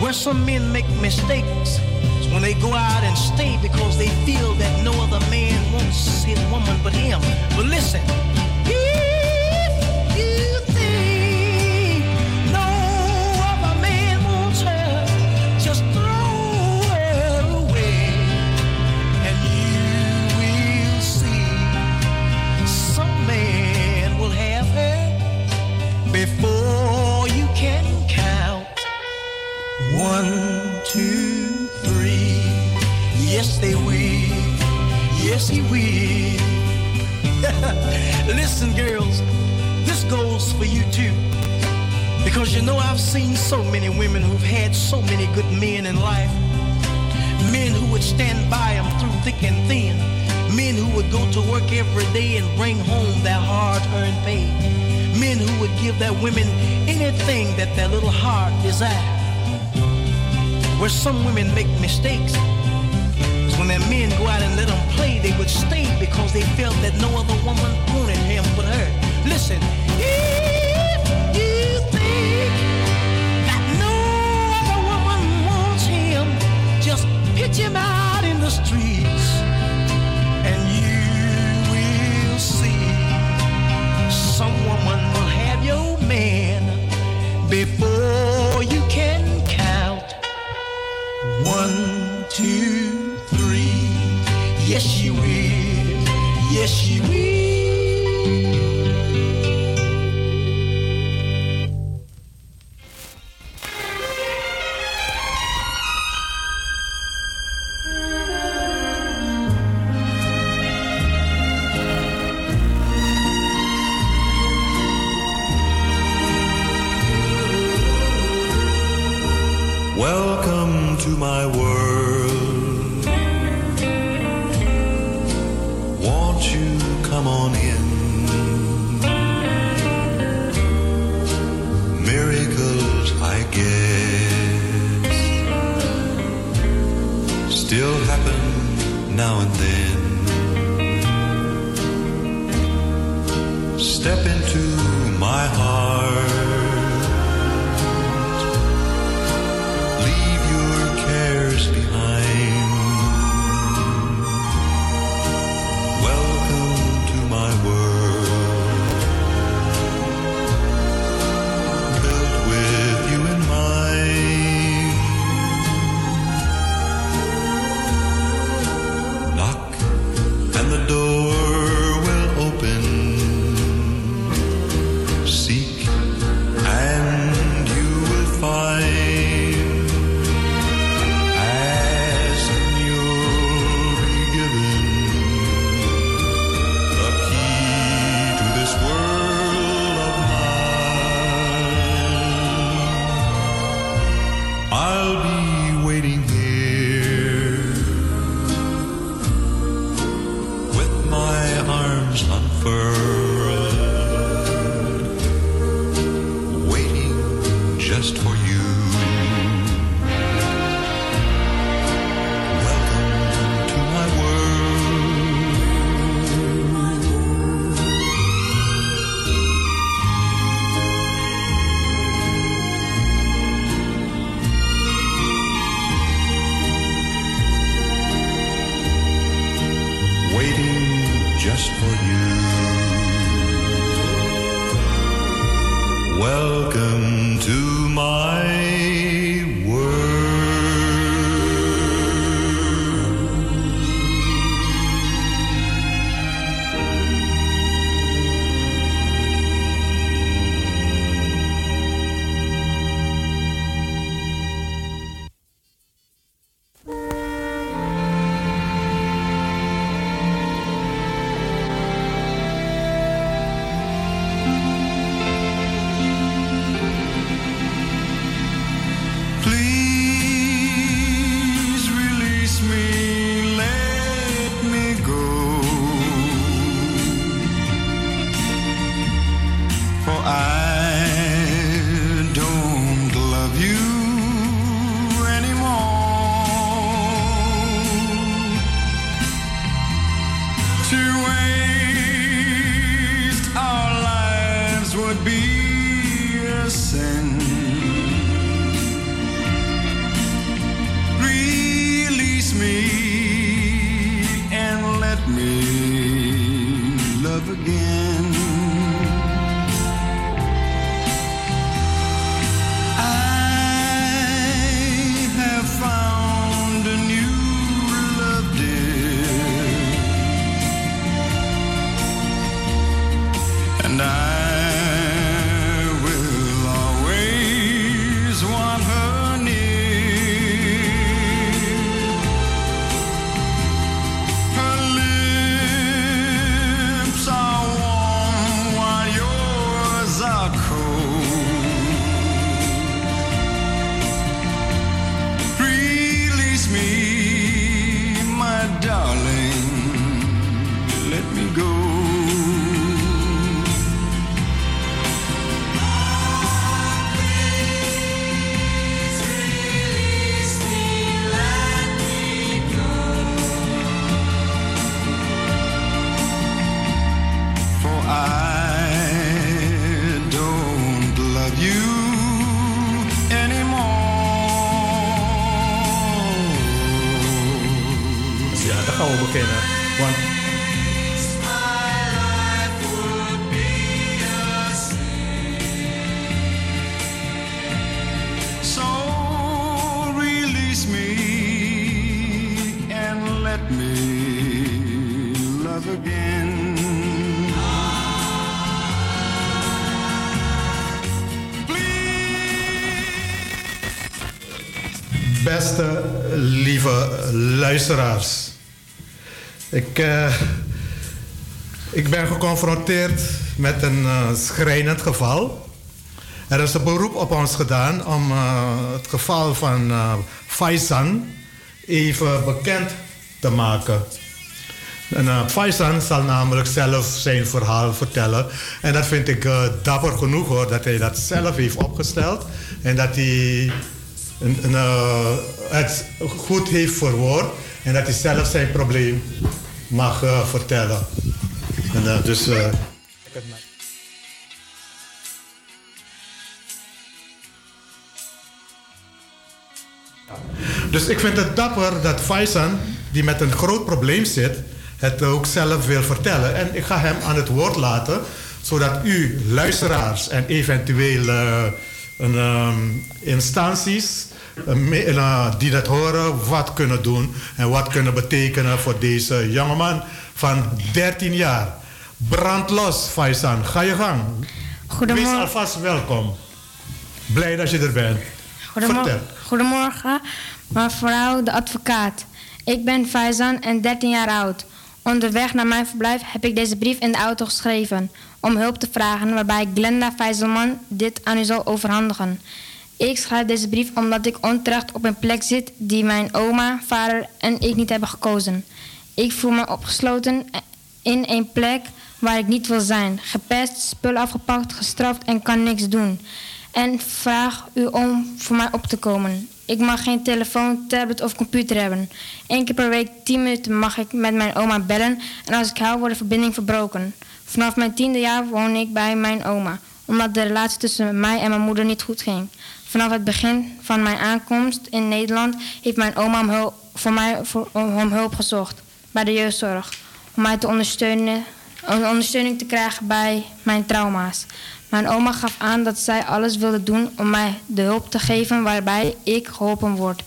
Where some men make mistakes is when they go out and stay because they feel that no other man wants his woman but him. But listen, he Listen, girls, this goes for you too. Because you know I've seen so many women who've had so many good men in life. Men who would stand by them through thick and thin. Men who would go to work every day and bring home their hard-earned pay. Men who would give their women anything that their little heart desired. Where some women make mistakes their men go out and let them play, they would stay because they felt that no other woman wanted him but her. Listen, if you think that no other woman wants him, just pitch him out in the streets and you will see some woman will have your man before you can count one, Yes, she will. Lieve luisteraars. Ik, eh, ik ben geconfronteerd met een eh, schrijnend geval. Er is een beroep op ons gedaan om eh, het geval van eh Faizan even bekend te maken. En uh, Faizan zal namelijk zelf zijn verhaal vertellen. En dat vind ik dapper genoeg hoor, dat hij dat zelf heeft opgesteld. En dat hij eh, het goed heeft verwoord. En dat hij zelf zijn probleem mag eh, vertellen. En, eh, dus, dus ik vind het dapper dat Faisal, die met een groot probleem zit, het ook zelf wil vertellen. En ik ga hem aan het woord laten, zodat u, luisteraars en eventueel een, ehm, instanties eh, eh, die dat horen, wat kunnen doen en wat kunnen betekenen voor deze jongeman van 13 jaar. Brand los, Faisal. Ga je gang. Wees Goedemorgen. alvast welkom. Blij dat je er bent. Goedemorgen, Vertel. goedemorgen, mevrouw de advocaat. Ik ben Faizan en 13 jaar oud. Onderweg naar mijn verblijf heb ik deze brief in de auto geschreven om hulp te vragen, waarbij Glenda Faizelman dit aan u zal overhandigen. Ik schrijf deze brief omdat ik onterecht op een plek zit die mijn oma, vader en ik niet hebben gekozen. Ik voel me opgesloten in een plek waar ik niet wil zijn. Gepest, spullen afgepakt, gestraft en kan niks doen. en vraag u om voor mij op te komen. Ik mag geen telefoon, tablet of computer hebben. Eén keer per week 10 minuten mag ik met mijn oma bellen en als ik huil wordt de verbinding verbroken. Vanaf mijn tiende jaar woon ik bij mijn oma, omdat de relatie tussen mij en mijn moeder niet goed ging. Vanaf het begin van mijn aankomst in Nederland heeft mijn oma om hulp, voor mij voor, om hulp gezocht bij de jeugdzorg. Om mij te ondersteunen, om ondersteuning te krijgen bij mijn trauma's. Mijn oma gaf aan dat zij alles wilde doen om mij de hulp te geven waarbij ik geholpen word.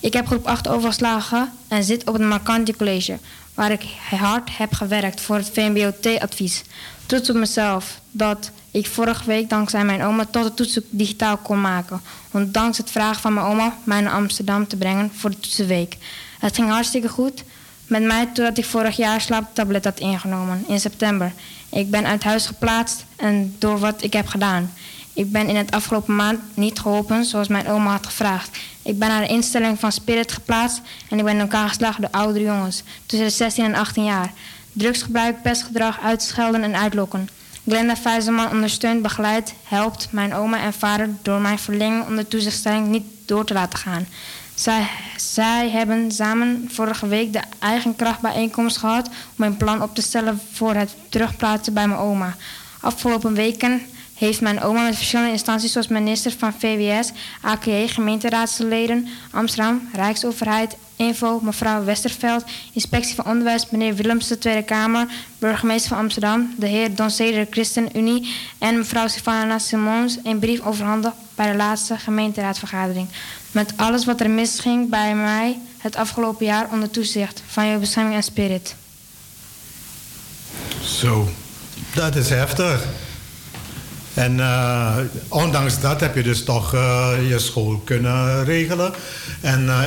Ik heb groep 8 overgeslagen en zit op het Marcanti College, waar ik hard heb gewerkt voor het VMBOT-advies. Trots op mezelf dat ik vorige week dankzij mijn oma tot de toetsen digitaal kon maken. Ondanks het vragen van mijn oma mij naar Amsterdam te brengen voor de toetsenweek. Het ging hartstikke goed met mij totdat ik vorig jaar slaaptablet had ingenomen in september. Ik ben uit huis geplaatst en door wat ik heb gedaan. Ik ben in het afgelopen maand niet geholpen zoals mijn oma had gevraagd. Ik ben naar de instelling van Spirit geplaatst en ik ben in elkaar geslagen door oudere jongens tussen de 16 en 18 jaar. Drugsgebruik, pestgedrag, uitschelden en uitlokken. Glenda Vijzerman ondersteunt, begeleidt, helpt mijn oma en vader door mijn verlenging onder toezichtstelling niet door te laten gaan. Zij, hebben samen vorige week de eigen krachtbijeenkomst gehad om een plan op te stellen voor het terugplaatsen bij mijn oma. Afgelopen weken heeft mijn oma met verschillende instanties zoals minister van VWS, AKE, gemeenteraadsleden, Amsterdam, Rijksoverheid, Info, mevrouw Westerveld, Inspectie van Onderwijs, meneer Willems, de Tweede Kamer, burgemeester van Amsterdam, de heer Don Ceder, ChristenUnie en mevrouw Sylvana Simons een brief overhandigd bij de laatste gemeenteraadvergadering. Met alles wat er misging bij mij het afgelopen jaar onder toezicht van je bescherming en spirit. Zo, dat is heftig. En uh, ondanks dat heb je dus toch uh, je school kunnen regelen. En uh,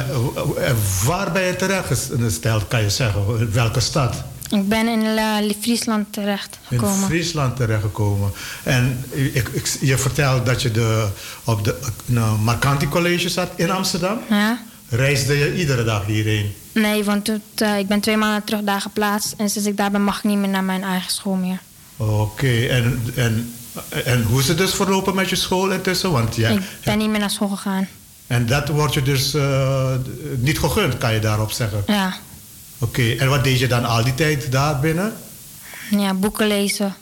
waar ben je terecht gesteld, kan je zeggen? Welke stad? Ik ben in Friesland terechtgekomen. In Friesland terechtgekomen. En ik, ik, je vertelt dat je de, op de nou, Marcanti College zat in Amsterdam. Ja. Reisde je iedere dag hierheen? Nee, want het, ik ben twee maanden terug daar geplaatst. En sinds ik daar ben mag ik niet meer naar mijn eigen school meer. Oké, okay. en, en en hoe is het dus verlopen met je school intussen? Want ja, ik ben niet meer naar school gegaan. En dat wordt je dus uh, niet gegund, kan je daarop zeggen? Ja. Oké, okay. en wat deed je dan al die tijd daar binnen? Ja, boeken lezen.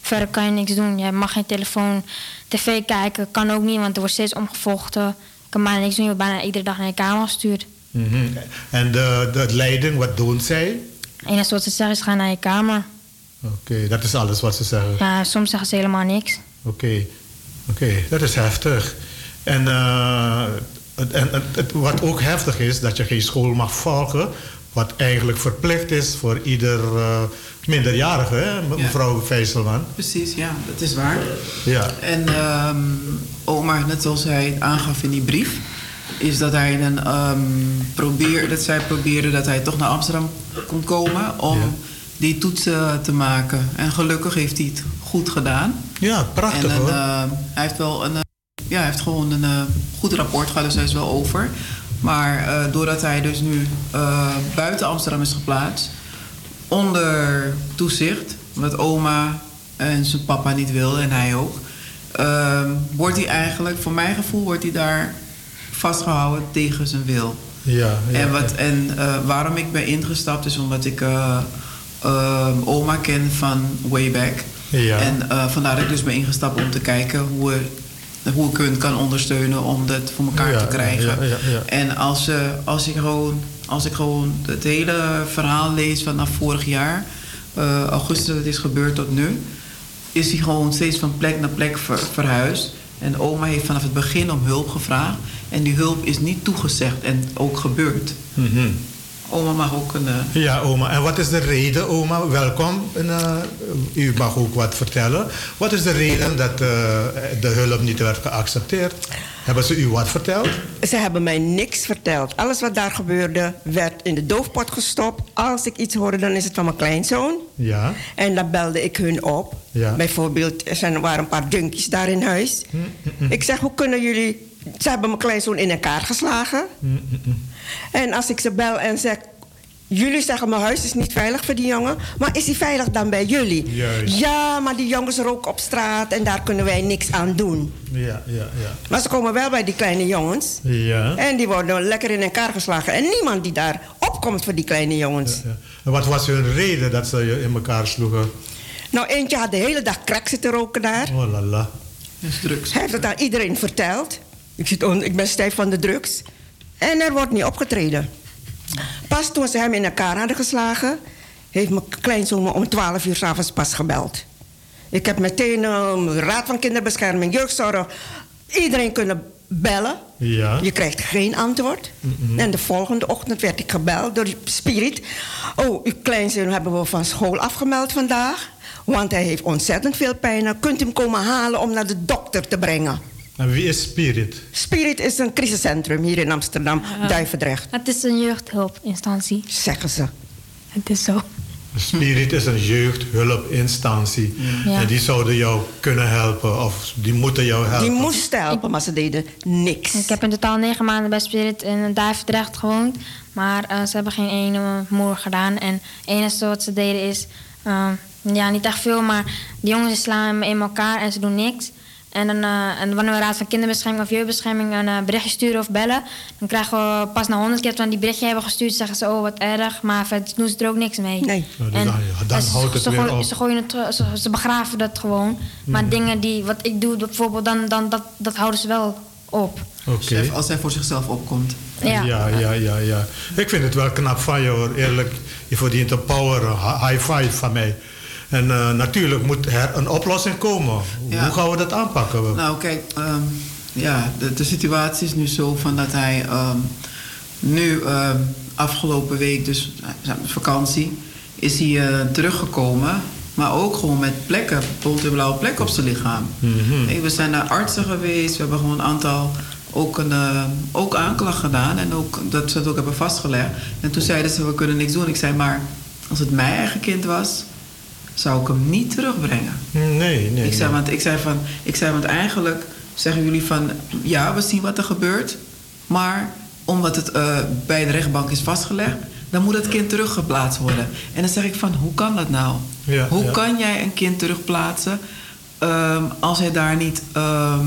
Verder kan je niks doen. Je mag geen telefoon, tv kijken. Kan ook niet, want er wordt steeds omgevochten. Je kan bijna niks doen. Je wordt bijna iedere dag naar je kamer gestuurd. Mm -hmm. En de, de leiding, wat doen zij? En enige wat ze zeggen is ga naar je kamer. Oké, okay, dat is alles wat ze zeggen? Ja, soms zeggen ze helemaal niks. Oké, okay. oké, okay, dat is heftig. En, uh, en, wat ook heftig is, dat je geen school mag volgen, wat eigenlijk verplicht is voor ieder uh, minderjarige, hè, mevrouw ja. Vijzelman. Precies, ja, dat is waar. Ja. En um, oma, net zoals hij aangaf in die brief, is dat hij dan um, probeer, dat zij probeerde dat hij toch naar Amsterdam kon komen om. Ja die toetsen te maken. En gelukkig heeft hij het goed gedaan. Ja, prachtig en hoor. Uh, hij heeft wel een, uh, ja, hij heeft gewoon een uh, goed rapport gehad, dus hij is wel over. Maar doordat hij dus nu buiten Amsterdam is geplaatst, onder toezicht, wat oma en zijn papa niet wilden en hij ook, wordt hij eigenlijk, voor mijn gevoel, wordt hij daar vastgehouden tegen zijn wil. Ja, ja, en wat, en waarom ik ben ingestapt is omdat ik uh, oma ken van way back. Ja. En uh, vandaar dat ik dus ben ingestapt om te kijken hoe, hoe ik hun kan ondersteunen om dat voor elkaar ja, te krijgen. Ja, en als, uh, als, ik gewoon, als ik gewoon het hele verhaal lees vanaf vorig jaar, uh, augustus dat het is gebeurd tot nu, is hij gewoon steeds van plek naar plek ver, verhuisd. En oma heeft vanaf het begin om hulp gevraagd. En die hulp is niet toegezegd en ook gebeurd. Mm -hmm. Oma mag ook een... Uh... Ja, oma. En wat is de reden, oma? Welkom. En, uh, u mag ook wat vertellen. Wat is de reden dat uh, de hulp niet werd geaccepteerd? Hebben ze u wat verteld? Ze hebben mij niks verteld. Alles wat daar gebeurde werd in de doofpot gestopt. Als ik iets hoorde, dan is het van mijn kleinzoon. Ja. En dan belde ik hun op. Ja. Bijvoorbeeld, er zijn, waren een paar junkies daar in huis. Mm, mm, ik zeg, hoe kunnen jullie... Ze hebben mijn kleinzoon in elkaar geslagen. Mm, en als ik ze bel en zeg... Jullie zeggen mijn huis is niet veilig voor die jongen. Maar is hij veilig dan bij jullie? Juist. Ja, maar die jongens roken op straat en daar kunnen wij niks aan doen. Ja, ja, ja. Maar ze komen wel bij die kleine jongens. Ja. En die worden lekker in elkaar geslagen. En niemand die daar opkomt voor die kleine jongens. ja. En wat was hun reden dat ze je in elkaar sloegen? Nou, eentje had de hele dag crack zitten roken daar. Oh la la. Dat is drugs. Hij heeft het aan iedereen verteld. Ik, zit on, ik ben stijf van de drugs. En er wordt niet opgetreden. Pas toen ze hem in elkaar hadden geslagen... heeft mijn kleinzoon me om 12 uur s'avonds pas gebeld. Ik heb meteen um, Raad van Kinderbescherming, Jeugdzorg... iedereen kunnen bellen. Ja. Je krijgt geen antwoord. En de volgende ochtend werd ik gebeld door Spirit. Oh, uw kleinzoon hebben we van school afgemeld vandaag. Want hij heeft ontzettend veel pijn. Kunt u hem komen halen om naar de dokter te brengen? En wie is Spirit? Spirit is een crisiscentrum hier in Amsterdam, Duivendrecht. Het is een jeugdhulpinstantie. Zeggen ze. Het is zo. Spirit is een jeugdhulpinstantie. Ja. En die zouden jou kunnen helpen of die moeten jou helpen. Die moesten helpen, maar ze deden niks. Ik heb in totaal negen maanden bij Spirit in Duivendrecht gewoond. Maar eh, ze hebben geen ene moer gedaan. En het enige wat ze deden is... eh, ja, niet echt veel, maar de jongens slaan in elkaar en ze doen niks. En, dan, eh, en wanneer we Raad van Kinderbescherming of Jeugdbescherming een eh, berichtje sturen of bellen... dan krijgen we pas na honderd keer dat we die berichtje hebben gestuurd... zeggen ze, oh wat erg, maar verder doen ze er ook niks mee. Nee. Dan- ze- houdt het ze, weer gooien- op. Ze, gooien het, terug- ze, ze begraven dat gewoon. Maar dingen die, wat ik doe bijvoorbeeld, dan, dan, dat, dat houden ze wel op. Als hij voor zichzelf opkomt. Ja. Ja, ja, ja, ja. Ik vind het wel knap van je hoor. Eerlijk, je verdient een power, high five van mij. En eh, natuurlijk moet er een oplossing komen. Ja. Hoe gaan we dat aanpakken? Nou, kijk, ehm, ja, de, de situatie is nu zo van dat hij ehm, nu ehm, afgelopen week, dus uh, vakantie, is hij eh, teruggekomen. Maar ook gewoon met plekken, bijvoorbeeld een blauwe plek op zijn lichaam. Hey, we zijn naar artsen geweest, we hebben gewoon een aantal ook, een, eh, ook aanklacht gedaan en ook dat ze het ook hebben vastgelegd. En toen zeiden ze, we kunnen niks doen. Ik zei, maar als het mijn eigen kind was, zou ik hem niet terugbrengen. Nee, nee. Ik zei, nee. want, ik, zei van, ik zei, want eigenlijk zeggen jullie van... ja, we zien wat er gebeurt... maar omdat het eh, bij de rechtbank is vastgelegd... dan moet het kind teruggeplaatst worden. En dan zeg ik van, hoe kan dat nou? Ja, hoe ja. kan jij een kind terugplaatsen... ehm, als hij daar niet... ehm,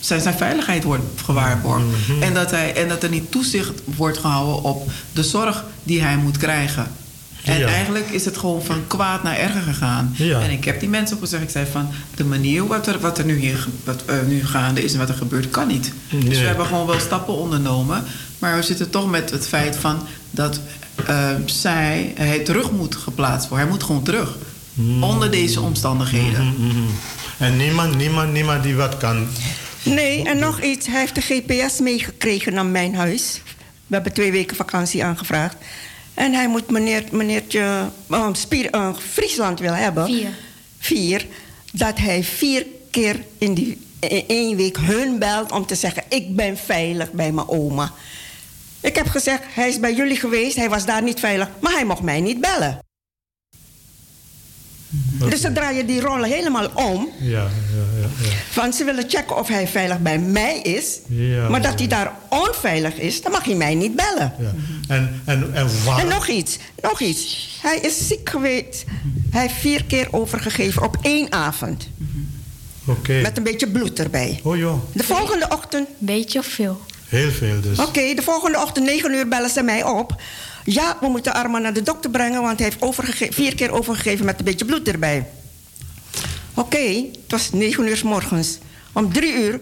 zijn, zijn veiligheid wordt gewaarborgd. Mhm. en, dat hij, en dat er niet toezicht wordt gehouden op de zorg die hij moet krijgen. En Ja. eigenlijk is het gewoon van kwaad naar erger gegaan. Ja. En ik heb die mensen ook gezegd, ik zei van... de manier wat er, wat er nu, hier, wat, eh, nu gaande is en wat er gebeurt, kan niet. Dus we hebben gewoon wel stappen ondernomen. Maar we zitten toch met het feit van dat eh, zij, hij terug moet geplaatst worden. Hij moet gewoon terug. Onder deze omstandigheden. Mhm. En niemand, niemand, niemand die wat kan. Nee, en nog iets. Hij heeft de GPS meegekregen naar mijn huis. We hebben twee weken vakantie aangevraagd. En hij moet meneer, meneertje uh, Spier, uh, Friesland wil hebben. Vier. Vier. Dat hij vier keer in, die, in één week hun belt om te zeggen... ik ben veilig bij mijn oma. Ik heb gezegd, hij is bij jullie geweest. Hij was daar niet veilig. Maar hij mocht mij niet bellen. Dus ze draaien die rollen helemaal om. Ja, ja, ja. ja. Van ze willen checken of hij veilig bij mij is. Ja, maar dat ja. hij daar onveilig is, dan mag hij mij niet bellen. ja. En, en, en waar... En nog iets, nog iets. Hij is ziek geweest. Hij heeft vier keer overgegeven op één avond. Oké. Met een beetje bloed erbij. Oh joh, De volgende ochtend, Beetje of veel? heel veel dus. oké, de volgende ochtend, 9 uur bellen ze mij op. Ja, we moeten Arma naar de dokter brengen, want hij heeft vier keer overgegeven met een beetje bloed erbij. Oké, het was 9 uur morgens. Om drie uur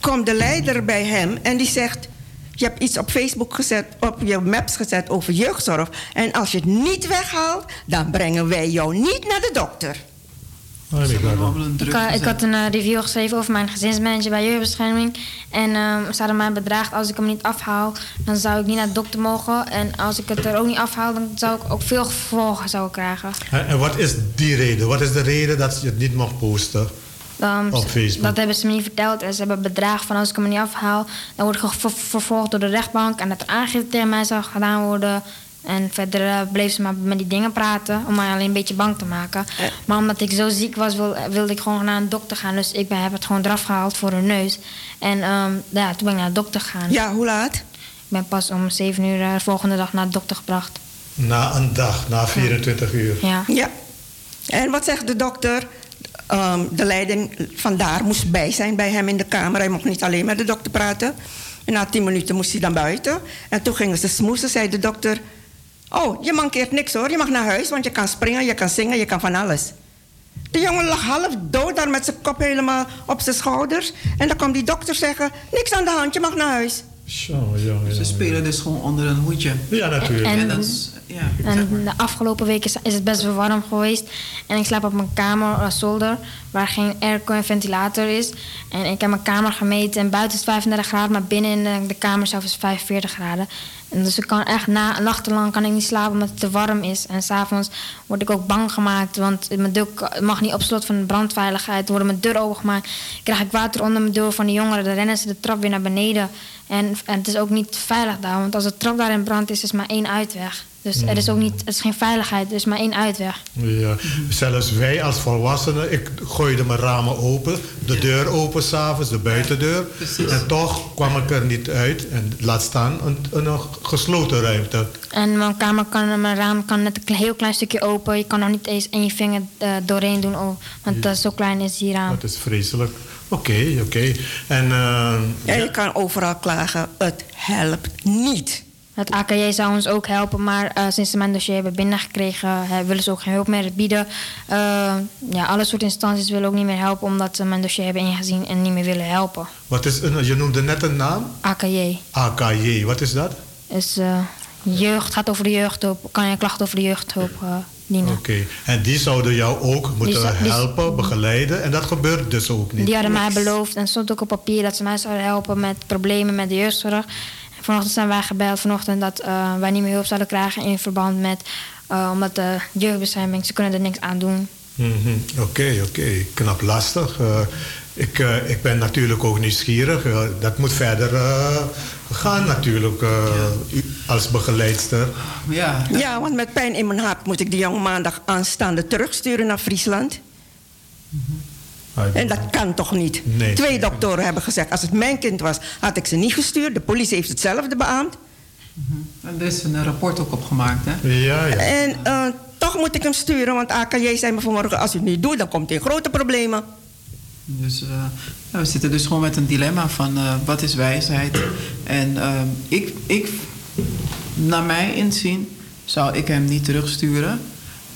komt de leider bij hem en die zegt... je hebt iets op Facebook gezet, op je maps gezet over jeugdzorg... en als je het niet weghaalt, dan brengen wij jou niet naar de dokter. Ik had een eh, review geschreven over mijn gezinsmanager bij jeugdbescherming. En ehm, ze hadden mij bedraagd, als ik hem niet afhaal, dan zou ik niet naar de dokter mogen. En als ik het er ook niet afhaal, dan zou ik ook veel gevolgen zou krijgen. En, en wat is die reden? Wat is de reden dat je het niet mag posten? Um, Op Facebook. Dat hebben ze me niet verteld. En ze hebben bedrag van als ik hem niet afhaal, dan word ik ver- vervolgd door de rechtbank. En dat er aangifte tegen mij zou gedaan worden. En verder eh, bleef ze maar met die dingen praten, om mij alleen een beetje bang te maken. Maar omdat ik zo ziek was, wil, wilde ik gewoon naar een dokter gaan. Dus ik ben, heb het gewoon eraf gehaald voor hun neus. En ehm, ja, toen ben ik naar de dokter gegaan. Ja, hoe laat? Ik ben pas om zeven uur eh, de volgende dag naar de dokter gebracht. Na een dag, na 24 uur. Ja. Ja. En wat zegt de dokter? Ehm, de leiding vandaar moest bij zijn bij hem in de kamer. Hij mocht niet alleen met de dokter praten. En na tien minuten moest hij dan buiten. En toen gingen ze smoesen, zei de dokter... Oh, je mankeert niks hoor. Je mag naar huis, want je kan springen, je kan zingen, je kan van alles. De jongen lag half dood daar met zijn kop helemaal op zijn schouders. En dan kwam die dokter zeggen... Niks aan de hand, je mag naar huis. Zo, jongen. Ze spelen dus gewoon onder een hoedje. Ja, natuurlijk. En- En dat is, ja, zeg En maar. de afgelopen weken is- is het best wel warm geweest. En ik slaap op mijn kamer, uh, zolder, waar geen airco en ventilator is. En ik heb mijn kamer gemeten en buiten is het 35 graden, maar binnen in de, de kamer zelf is het 45 graden. En dus ik kan echt na, nachtenlang kan ik niet slapen omdat het te warm is. En s'avonds word ik ook bang gemaakt, want mijn deur mag niet op slot van de brandveiligheid. Worden mijn deur opengemaakt. Krijg ik water onder mijn deur van de jongeren, dan rennen ze de trap weer naar beneden. En, en het is ook niet veilig daar, want als de trap daar in brand is, is maar één uitweg. Dus er is ook niet, het is geen veiligheid, er is maar één uitweg. Ja, zelfs wij als volwassenen, ik gooide mijn ramen open, de deur open s'avonds, de buitendeur. precies. en toch kwam ik er niet uit. En laat staan een, een gesloten ruimte. En mijn kamer kan, mijn raam kan net een heel klein stukje open. Je kan nog niet eens één vinger eh, doorheen doen, oh, want eh, zo klein is die raam. Dat is vreselijk. Oké, oké. En eh, En je kan overal klagen, het helpt niet. Het AKJ zou ons ook helpen, maar eh, sinds ze mijn dossier hebben binnengekregen, eh, willen ze ook geen hulp meer bieden. Eh, ja, alle soort instanties willen ook niet meer helpen, omdat ze mijn dossier hebben ingezien en niet meer willen helpen. wat is een, je noemde net een naam? AKJ AKJ, wat is dat? is eh, jeugd, gaat over de jeugdhulp. Kan je klachten over de jeugdhulp dienen? Oké. En die zouden jou ook moeten zou- die- helpen, begeleiden. En dat gebeurt dus ook niet. Die hadden mij beloofd en stond ook op papier dat ze mij zouden helpen met problemen met de jeugdzorg. En vanochtend zijn wij gebeld vanochtend dat eh, wij niet meer hulp zouden krijgen in verband met eh, omdat de jeugdbescherming, ze kunnen er niks aan doen. Mhm. Oké, oké. Knap lastig. Eh, ik, eh, ik ben natuurlijk ook nieuwsgierig. Dat moet verder eh, gaan natuurlijk eh, als begeleidster. Ja, Ja, want met pijn in mijn hart moet ik die jongen maandag aanstaande terugsturen naar Friesland. En dat kan toch niet? Nee, Twee doktoren hebben gezegd, als het mijn kind was, had ik ze niet gestuurd. De politie heeft hetzelfde beaamd. en er is een rapport ook opgemaakt, hè? Ja, ja. En eh, toch moet ik hem sturen, want AKJ zei me vanmorgen... als u het niet doet, dan komt hij in grote problemen. Dus eh, ja, we zitten dus gewoon met een dilemma van eh, wat is wijsheid. En ik, ik, naar mij inzien, zou ik hem niet terugsturen.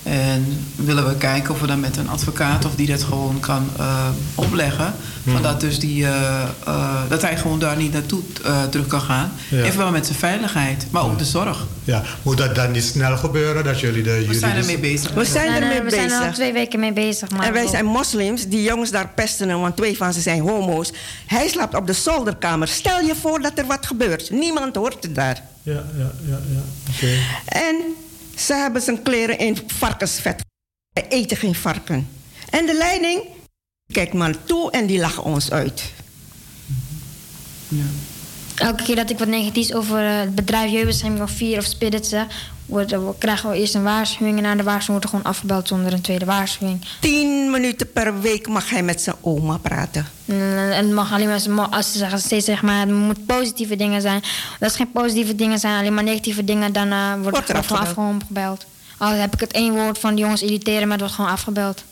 En willen we kijken of we dan met een advocaat of die dat gewoon kan eh, opleggen. Van dat, dus die, eh, eh, dat hij gewoon daar niet naartoe eh, terug kan gaan. Ja. Even wel met zijn veiligheid, maar ook de zorg. ja. Moet dat dan niet snel gebeuren? Dat jullie de We juridisch... zijn ermee bezig. We zijn ermee we zijn er al bezig. twee weken mee bezig. Maar En wij we- zijn moslims, die jongens daar pesten want twee van ze zijn homo's. Hij slaapt op de zolderkamer. Stel je voor dat er wat gebeurt. Niemand hoort het daar. Ja, ja, ja. ja. Oké. En ze hebben zijn kleren in varkensvet. Wij eten geen varken. En de leiding kijkt maar toe en die lachen ons uit. Ja. Elke keer dat ik wat negatiefs over eh, het bedrijf Jeugdbescherming of Vier of Spirit zeg, wordt- eh, krijgen we eerst een waarschuwing en na de waarschuwing wordt er gewoon afgebeld zonder een tweede waarschuwing. Tien minuten per week mag hij met zijn oma praten. En, en het mag alleen maar, als ze zeggen, steeds zeg maar, het moet positieve dingen zijn. Als het geen positieve dingen zijn, alleen maar negatieve dingen, dan eh, wordt Wordt er gewoon afgebeld. afgebeld. Al heb ik het één woord van de jongens irriteren, maar het wordt gewoon afgebeld.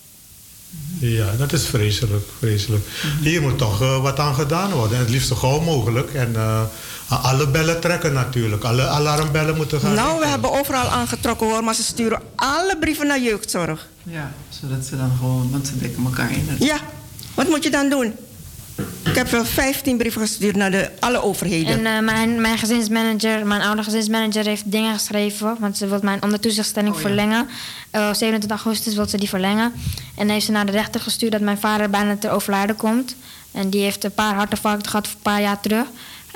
Ja, dat is vreselijk, vreselijk. Hier moet toch eh, wat aan gedaan worden. En het liefst zo gauw mogelijk. En eh, alle bellen trekken natuurlijk. Alle alarmbellen moeten gaan. Nou, we hebben overal aangetrokken hoor, maar ze sturen alle brieven naar jeugdzorg. ja, zodat ze dan gewoon, want ze dekken elkaar in. Ja, wat moet je dan doen? Ik heb wel 15 brieven gestuurd naar de, alle overheden. En eh, mijn, mijn gezinsmanager, mijn oude gezinsmanager heeft dingen geschreven. Want ze wil mijn ondertoezichtstelling Oh, ja. verlengen. Eh, 27 augustus wil ze die verlengen. En heeft ze naar de rechter gestuurd dat mijn vader bijna ter overlijden komt. En die heeft een paar hartinfarcten gehad een paar jaar terug.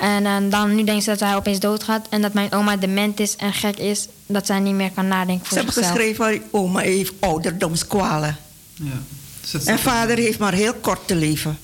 En eh, dan nu denkt ze dat hij opeens doodgaat. En dat mijn oma dement is en gek is. Dat zij niet meer kan nadenken ze voor hebben zichzelf. geschreven, oma heeft ouderdomskwalen. Ja. Dus En vader heeft maar heel kort te leven.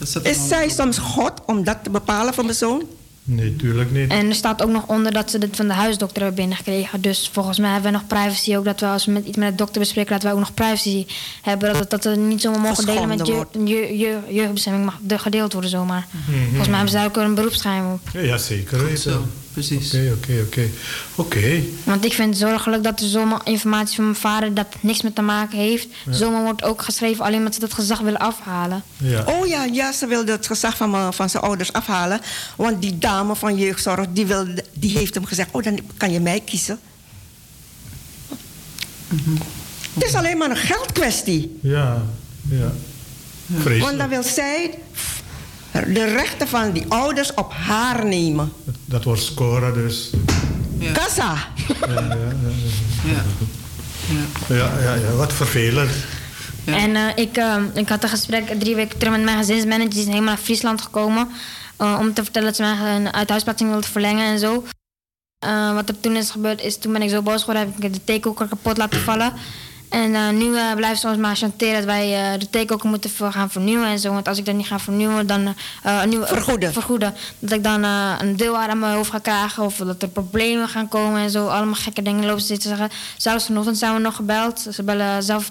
er Is wel zij op. soms God om dat te bepalen voor mijn zoon? Nee, tuurlijk niet. En er staat ook nog onder dat ze dit van de huisdokter hebben binnengekregen. Dus volgens mij hebben we nog privacy. Ook dat we als we met iets met de dokter bespreken, dat we ook nog privacy hebben. Dat, dat we niet zomaar mogen delen met je, je, je, jeugdbescherming mag de- gedeeld worden zomaar. Mhm. Volgens mij hebben ze daar ook een beroepsgeheim op. Ja, zeker Zo. weten. Precies. Oké, oké, oké. Oké. Want ik vind het zorgelijk dat er zomaar informatie van mijn vader dat niks met te maken heeft. Ja. Zomaar wordt ook geschreven alleen omdat ze dat gezag willen afhalen. Ja. Oh ja, ja, ze wilde het gezag van, me- van zijn ouders afhalen. Want die dame van jeugdzorg, die, wilde, die heeft hem gezegd... oh, dan kan je mij kiezen. Het is alleen maar een geldkwestie. Ja, ja. Want Vreselijk. dan wil zij de rechten van die ouders op haar nemen. Dat wordt scoren, dus. Kassa. Ja, ja, ja. Ja. Ja, ja, ja, wat vervelend. En eh, ik, eh, ik had een gesprek drie weken terug met mijn gezinsmanager. Die is helemaal naar Friesland gekomen. eh, om te vertellen dat ze mij een uithuisplaatsing wilde verlengen en zo. Eh, wat er toen is gebeurd is, toen ben ik zo boos geworden. Heb ik de theekoker kapot laten vallen. En eh, nu eh, blijft ze ons maar chanteren dat wij eh, de theekoker moeten ver- gaan vernieuwen en zo. Want als ik dat niet ga vernieuwen, dan... een nieuwe, Vergoeden. vergoeden. Dat ik dan een deel aan mijn hoofd ga krijgen. Of dat er problemen gaan komen en zo. Allemaal gekke dingen lopen ze te zeggen. Zelfs vanochtend zijn we nog gebeld. Ze bellen zelf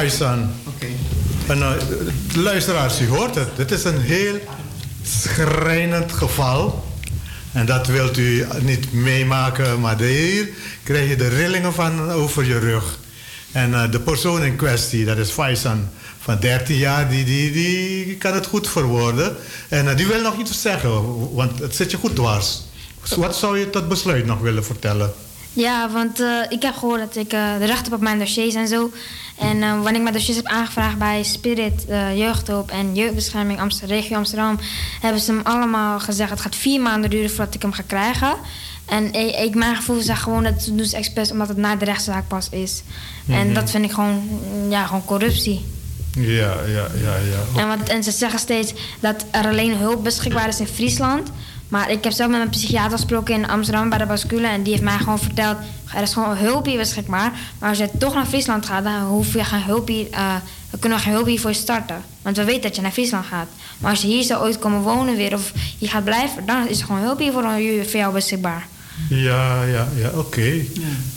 Oké, Faisan. Oké. En, eh, luisteraars, u hoort het. Dit is een heel schrijnend geval. En dat wilt u niet meemaken, maar hier krijg je de rillingen van over je rug. En eh, de persoon in kwestie, dat is Faisan van 13 jaar, die, die, die kan het goed verwoorden. En eh, die wil nog iets zeggen, want het zit je goed dwars. Wat zou je tot besluit nog willen vertellen? Ja, want eh, ik heb gehoord dat ik de recht heb op mijn dossiers en zo. En eh, wanneer ik mijn dossiers heb aangevraagd bij Spirit, eh, Jeugdhulp en Jeugdbescherming Amsterdam, Regio Amsterdam, hebben ze hem allemaal gezegd: het gaat vier maanden duren voordat ik hem ga krijgen. En ik, ik, mijn gevoel zegt gewoon dat ze doen ze expres omdat het na de rechtszaak pas is. En Mhm. dat vind ik gewoon, ja, gewoon corruptie. Ja, ja, ja, ja. En, wat, en ze zeggen steeds dat er alleen hulp beschikbaar is in Friesland. Maar ik heb zelf met mijn psychiater gesproken in Amsterdam bij de bascule. En die heeft mij gewoon verteld, er is gewoon hulp hier beschikbaar. Maar als je toch naar Friesland gaat, dan hoef je geen hulp hier, eh, dan kunnen we geen hulp hier voor je starten. Want we weten dat je naar Friesland gaat. Maar als je hier zou ooit komen wonen weer of je gaat blijven, dan is er gewoon hulp hier voor, voor jou beschikbaar. Ja, ja, ja, oké.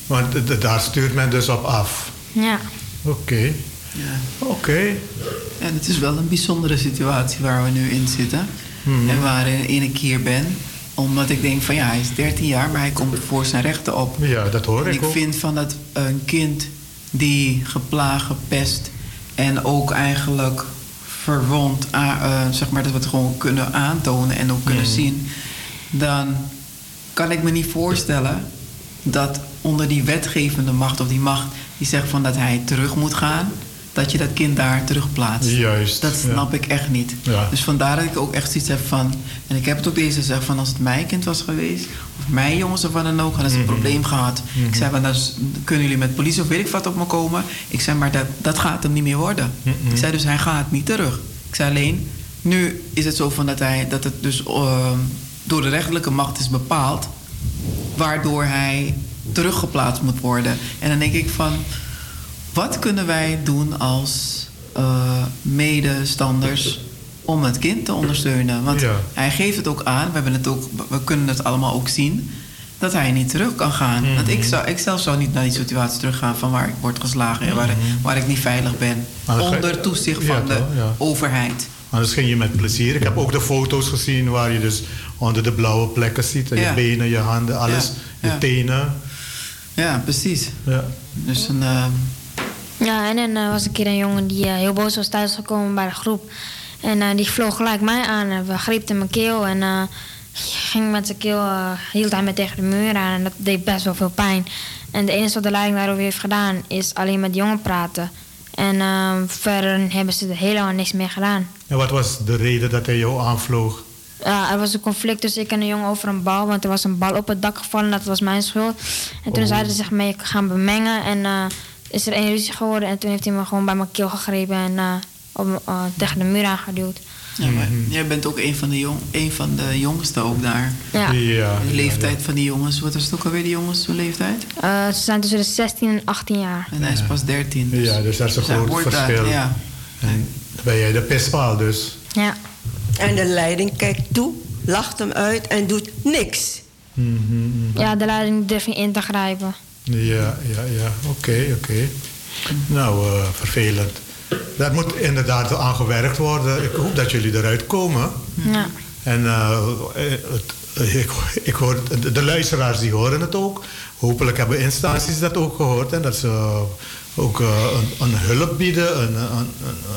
Want d- d- daar stuurt men dus op af. Ja. Oké. Oké. En het is wel een bijzondere situatie waar we nu in zitten. Mhm. En waar ik een keer ben. Omdat ik denk van ja, hij is 13 jaar, maar hij komt voor zijn rechten op. Ja, dat hoor En ik ik ook. vind van dat een kind die geplaagd, gepest en ook eigenlijk verwond, eh, zeg maar dat we het gewoon kunnen aantonen en ook kunnen Mm. zien, dan kan ik me niet voorstellen dat onder die wetgevende macht of die macht die zegt van dat hij terug moet gaan, dat je dat kind daar terugplaatst. Juist, Dat ja. snap ik echt niet. Ja. Dus vandaar dat ik ook echt zoiets heb van. En ik heb het ook deze gezegd van als het mijn kind was geweest, of mijn jongens of wat dan ook, hadden ze een Mhm. probleem gehad. Mhm. Ik zei van dan kunnen jullie met politie of weet ik wat op me komen. Ik zei maar dat, dat gaat hem niet meer worden. Mhm. Ik zei dus hij gaat niet terug. Ik zei alleen, nu is het zo van dat, hij, dat het dus ehm, door de rechterlijke macht is bepaald, waardoor hij teruggeplaatst moet worden. En dan denk ik van, wat kunnen wij doen als eh, medestanders om het kind te ondersteunen? Want Ja. hij geeft het ook aan, we, hebben het ook, we kunnen het allemaal ook zien, dat hij niet terug kan gaan. Mhm. Want ik, zou, ik zelf zou niet naar die situatie teruggaan van waar ik word geslagen en waar, ik- waar ik niet veilig ben. Maar Onder toezicht Ja, van de ja. overheid. Anders ging je met plezier. Ik heb ook de foto's gezien waar je dus onder de blauwe plekken ziet. En. Je benen, je handen, alles. Je tenen. Ja, precies. Ja. Dus een, eh, Ja, en dan eh, was een keer een jongen die eh, heel boos was thuisgekomen bij de groep. En eh, die vloog gelijk mij aan. En we greepten mijn keel en ging met zijn keel, hield hij me tegen de muur aan. En dat deed best wel veel pijn. En het enige wat de leiding daarover heeft gedaan, is alleen met de jongen praten. En eh, verder hebben ze er helemaal niks meer gedaan. En wat was de reden dat hij jou aanvloog? Ja, er was een conflict tussen ik en de jongen over een bal. Want er was een bal op het dak gevallen, dat was mijn schuld. En toen Oh. zeiden ze zich mee gaan bemengen. En is er een ruzie geworden. En toen heeft hij me gewoon bij mijn keel gegrepen en eh, op, eh, tegen de muur aangeduwd. ja, maar Mhm. jij bent ook een van de, jong, een van de jongsten ook daar. Ja. Ja, De ja, leeftijd van die jongens, wat is het ook alweer, die jongens, hun leeftijd? Eh, ze zijn tussen de 16 en 18 jaar. En hij is pas 13. Dus, Ja, dus dat is een groot daar, verschil. ja. En ben jij de pispaal dus? Ja. En de leiding kijkt toe, lacht hem uit en doet niks. Mhm, mhm. ja, de leiding durft niet in te grijpen. Ja, ja, ja. Oké, oké. Nou, eh, vervelend. Dat moet inderdaad aan gewerkt worden. Ik hoop dat jullie eruit komen. Ja. En eh, het, eh, ik, ik hoor, de, de luisteraars die horen het ook. Hopelijk hebben instanties dat ook gehoord. En dat ze ook eh, een, een hulp bieden, een, een,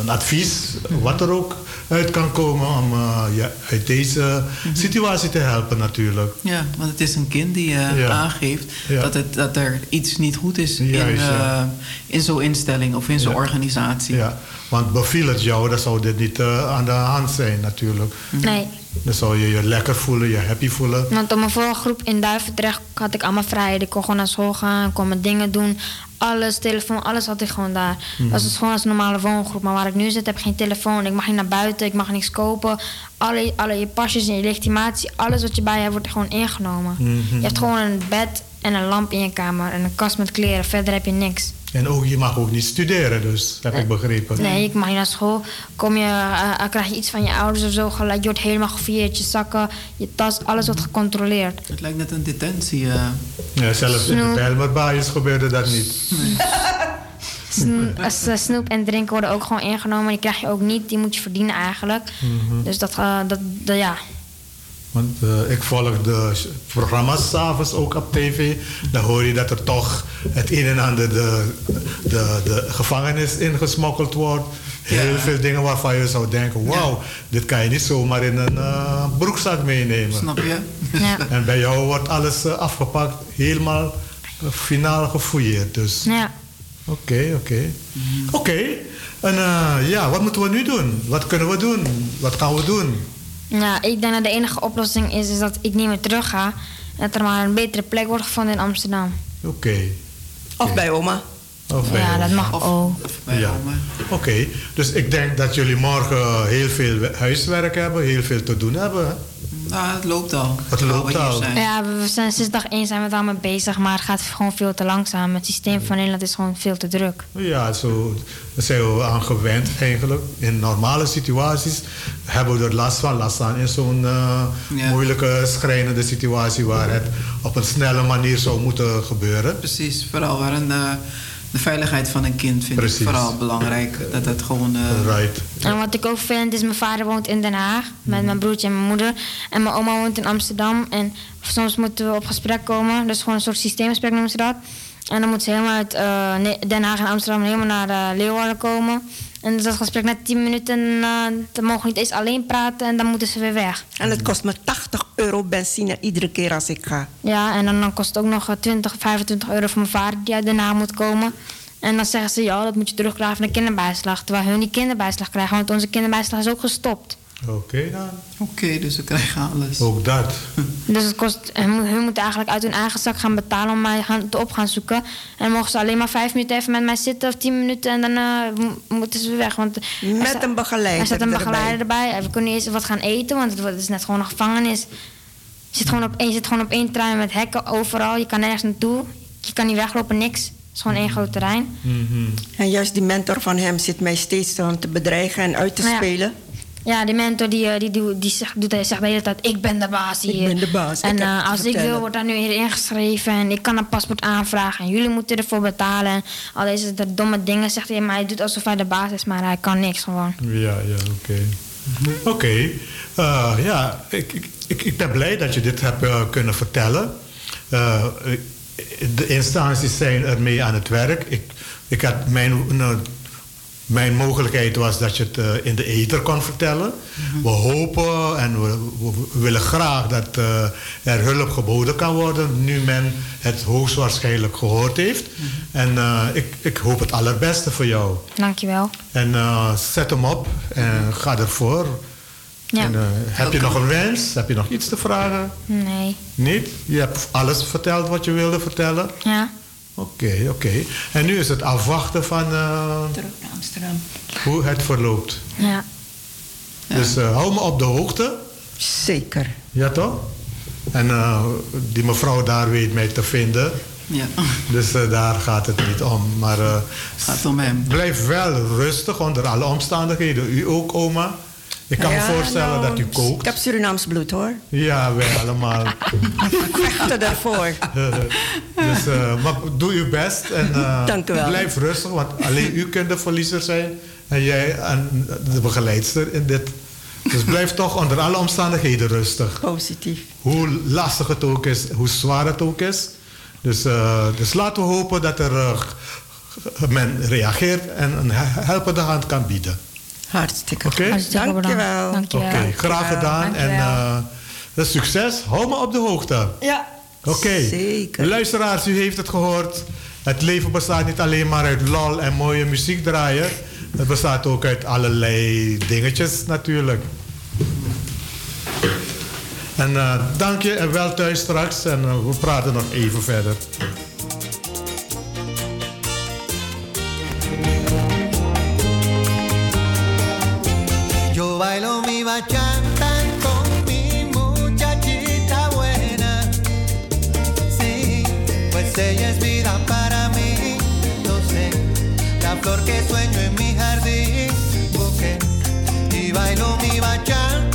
een, advies, wat er ook uit kan komen om eh, ja, uit deze situatie te helpen natuurlijk. Ja, want het is een kind die eh, Ja. aangeeft Ja. dat, het, dat er iets niet goed is in, Juist, eh, ja. in zo'n instelling of in zo'n Ja. organisatie. Ja, want beviel het jou, dan zou dit niet eh, aan de hand zijn natuurlijk. Nee. Dan zou je je lekker voelen, je happy voelen. Want op mijn vorige groep in Duivendrecht had ik allemaal vrijheid. Ik kon gewoon naar school gaan, ik kon mijn dingen doen. Alles, telefoon, alles had ik gewoon daar. Mhm. Dat is gewoon als een normale woongroep. Maar waar ik nu zit, heb ik geen telefoon. Ik mag niet naar buiten, ik mag niks kopen. Alle, alle je pasjes en je legitimatie, alles wat je bij hebt, wordt er gewoon ingenomen. Mhm. Je hebt gewoon een bed en een lamp in je kamer en een kast met kleren. Verder heb je niks. En ook, je mag ook niet studeren dus, heb ik begrepen. Nee, ik mag niet naar school. Kom je, eh, eh, krijg je iets van je ouders of zo, gelijk, je wordt helemaal gefouilleerd. Je zakken, je tas, alles wordt gecontroleerd. Het lijkt net een detentie. eh. Ja, zelfs in de Snoep. Bijlmerbaaiers gebeurde dat niet. Sno- als, eh, snoep en drinken worden ook gewoon ingenomen. Die krijg je ook niet, die moet je verdienen eigenlijk. Mhm. Dus dat, dat, dat- ja. Want eh, ik volg de s- programma's s'avonds ook op tv. Dan hoor je dat er toch het een en ander de, de, de gevangenis ingesmokkeld wordt. Heel Ja. veel dingen waarvan je zou denken: wauw, dit kan je niet zomaar in een eh, broekzak meenemen. Snap je? Ja. En bij jou wordt alles eh, afgepakt, helemaal finaal gefouilleerd. Dus ja. oké, oké. Oké, en eh, ja, wat moeten we nu doen? Wat kunnen we doen? Wat gaan we doen? Nou, ik denk dat de enige oplossing is, is dat ik niet meer terug ga. En dat er maar een betere plek wordt gevonden in Amsterdam. Oké. Of bij oma. Of bij Ja, dat mag Of, ook. of bij Ja. oma. Oké, dus ik denk dat jullie morgen heel veel we- huiswerk hebben, heel veel te doen hebben. hè? Nou, het loopt al. Het loopt al. zijn. Ja, we zijn sinds dag één zijn we daar mee bezig, maar het gaat gewoon veel te langzaam. Het systeem van Nederland is gewoon veel te druk. Ja, zo daar zijn we aan gewend eigenlijk. In normale situaties hebben we er last van. Last van in zo'n eh, Ja. moeilijke, schrijnende situatie waar het op een snelle manier zou moeten gebeuren. Precies, vooral waar een, eh, de veiligheid van een kind vind Precies. ik vooral belangrijk. Dat het gewoon... eh, Right. En wat ik ook vind is, mijn vader woont in Den Haag met mijn broertje en mijn moeder. En mijn oma woont in Amsterdam. En soms moeten we op gesprek komen. Dus gewoon een soort systeemgesprek noemen ze dat. En dan moeten ze helemaal uit eh, Den Haag en Amsterdam helemaal naar eh, Leeuwarden komen. En dat gesprek net 10 minuten, en eh, dan mogen we niet eens alleen praten en dan moeten ze weer weg. En het kost me 80 euro benzine iedere keer als ik ga. Ja, en dan, dan kost het ook nog eh, 20, 25 euro voor mijn vader die uit Den Haag moet komen. En dan zeggen ze, ja, dat moet je terugkrijgen van de kinderbijslag. Terwijl hun die kinderbijslag krijgen, want onze kinderbijslag is ook gestopt. Oké dan. Oké, dus we krijgen alles. Ook dat. Dus het kost, hun, mo- hun moeten eigenlijk uit hun eigen zak gaan betalen om mij gaan, te op gaan zoeken. En mogen ze alleen maar vijf minuten even met mij zitten of tien minuten en dan eh, mo- moeten ze weg. Want Met sta- een begeleider Er zit een begeleider erbij. En we kunnen niet eens wat gaan eten, want het is net gewoon een gevangenis. Je zit gewoon op, één- je zit gewoon op één terrein met hekken overal. Je kan nergens naartoe. Je kan niet weglopen, niks. Het is gewoon één groot terrein. En juist die mentor van hem zit mij steeds aan te bedreigen en uit te ja. spelen. Ja, die mentor die, eh, die, die, die zegt, doet, zegt de hele tijd: Ik ben de baas hier. Ik ben de baas, En eh, als ik wil, wordt daar nu hier ingeschreven. En ik kan een paspoort aanvragen. En jullie moeten ervoor betalen. En al deze de domme dingen zegt hij. Maar hij doet alsof hij de baas is, maar hij kan niks gewoon. Ja, ja, oké. Oké. Eh, ja, ik, ik, ik, ik ben blij dat je dit hebt kunnen vertellen. Eh, de instanties zijn ermee aan het werk. Ik, ik had mijn, mijn mogelijkheid was dat je het eh, in de ether kon vertellen. We hopen en we, we- we willen graag dat eh, er hulp geboden kan worden. Nu men het hoogstwaarschijnlijk gehoord heeft. En eh, ik, ik hoop het allerbeste voor jou. Dankjewel. En eh, zet hem op en ga ervoor. Ja. En, eh, heb je nog een wens? Heb je nog iets te vragen? Nee. Niet? Je hebt alles verteld wat je wilde vertellen? Ja. Oké, oké. En nu is het afwachten van eh, Terug naar Amsterdam. hoe het verloopt. Ja. Dus eh, hou me op de hoogte. Zeker. Ja, toch? En eh, die mevrouw daar weet mij te vinden. Ja. Dus eh, daar gaat het niet om. Maar eh, Gaat om hem. blijf wel rustig onder alle omstandigheden. U ook, oma. Ik kan Ja, me voorstellen nou, dat u Ik kookt. heb Surinaams bloed hoor. Ja, wij allemaal. Vechten daarvoor. dus, eh, maar doe uw best en eh, Dank u wel. blijf rustig, want alleen u kunt de verliezer zijn en jij en de begeleidster in dit. Dus blijf toch onder alle omstandigheden rustig. Positief. Hoe lastig het ook is, hoe zwaar het ook is. Dus, eh, dus laten we hopen dat er men reageert en een he- helpende hand kan bieden. Hartstikke Oké? Hartstikke bedankt. Dankjewel. Dankjewel. Oké, graag gedaan. En Dankjewel. eh, succes. Hou me op de hoogte. Ja. Oké. Zeker. Luisteraars, u heeft het gehoord. Het leven bestaat niet alleen maar uit lol en mooie muziek draaien. Het bestaat ook uit allerlei dingetjes natuurlijk. En eh, dank je en wel thuis straks. En eh, we praten nog even verder. Mi bachata con mi muchachita buena. Sí, pues ella es vida para mí. Lo sé, la flor que sueño en mi jardín. Busqué y bailo mi bachata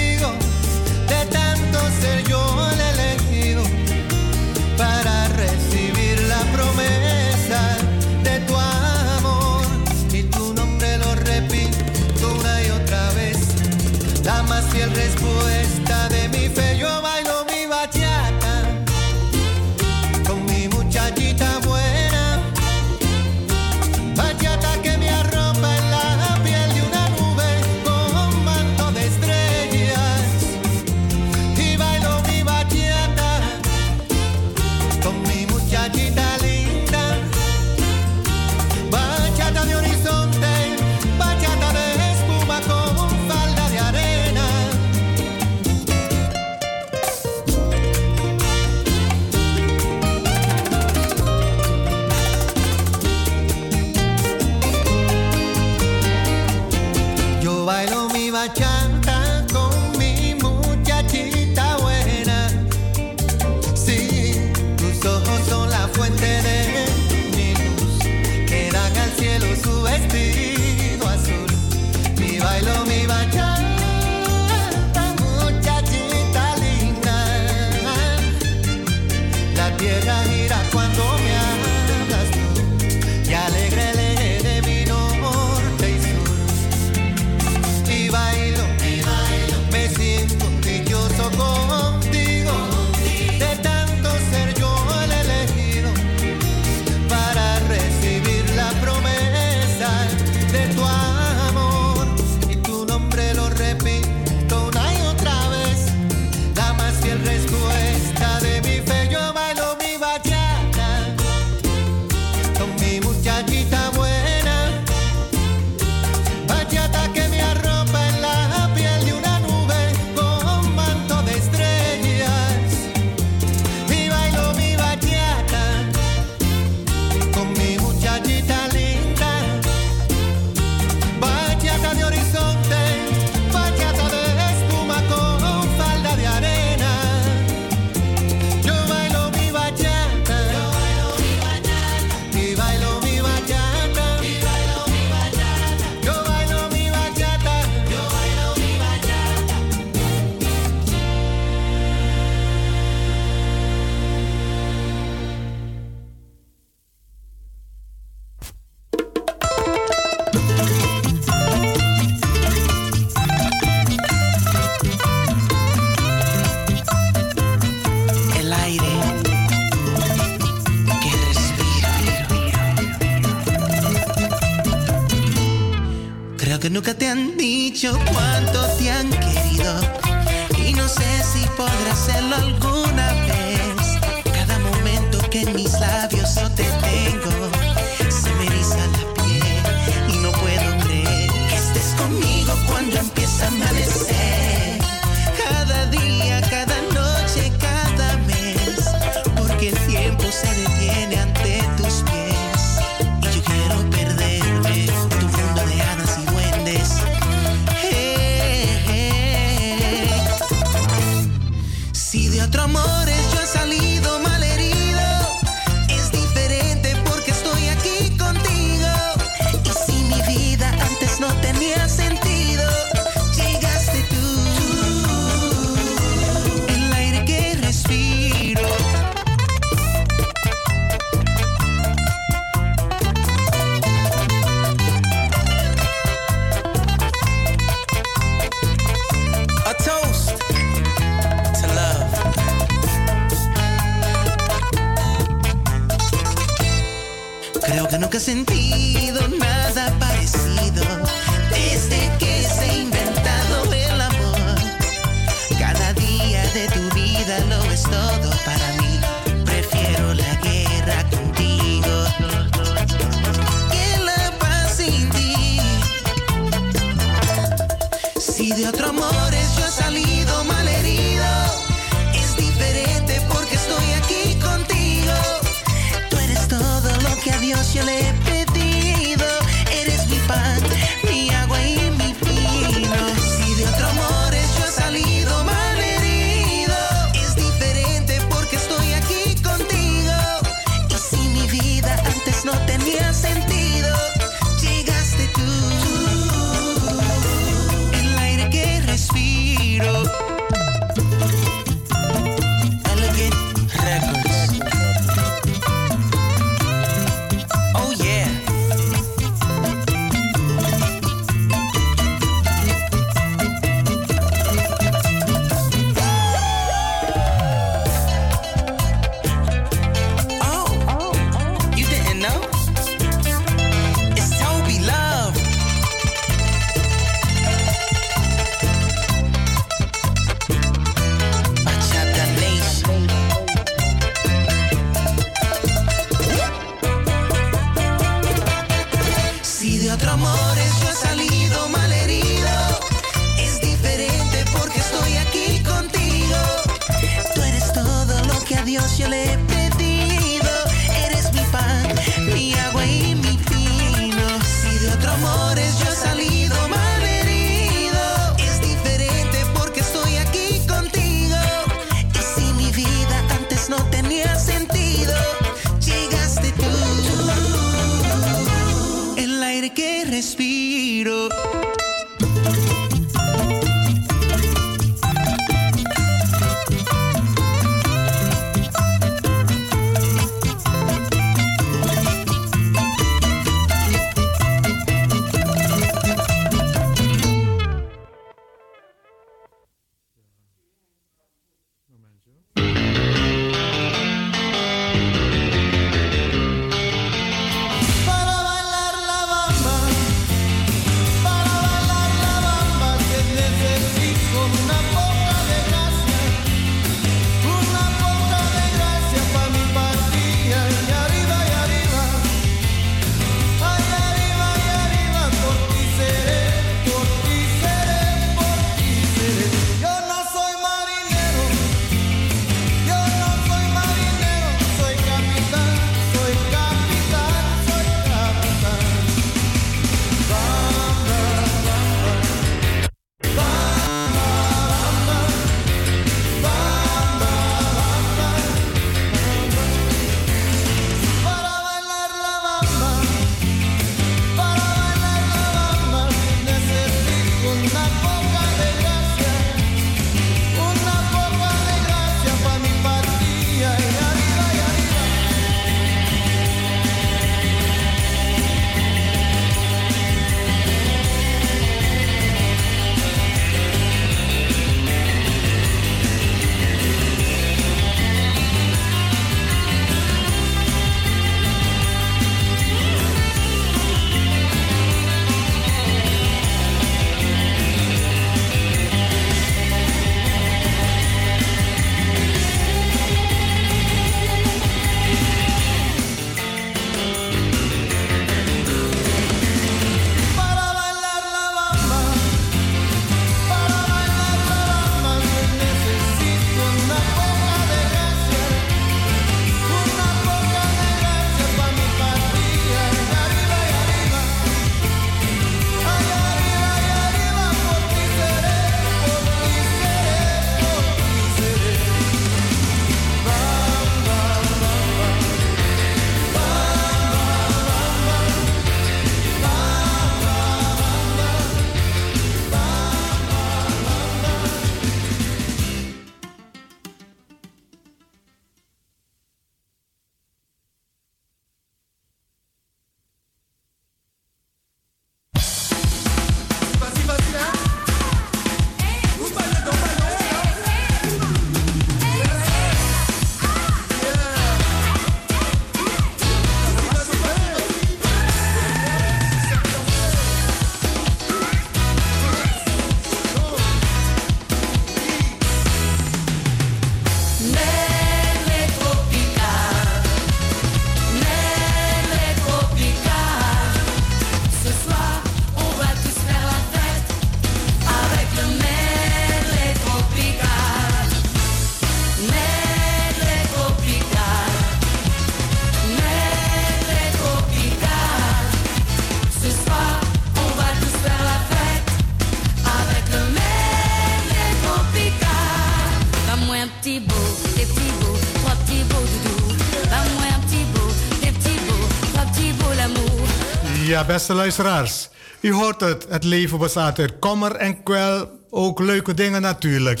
Beste luisteraars. U hoort het. Het leven bestaat uit kommer en kwel. Ook leuke dingen natuurlijk.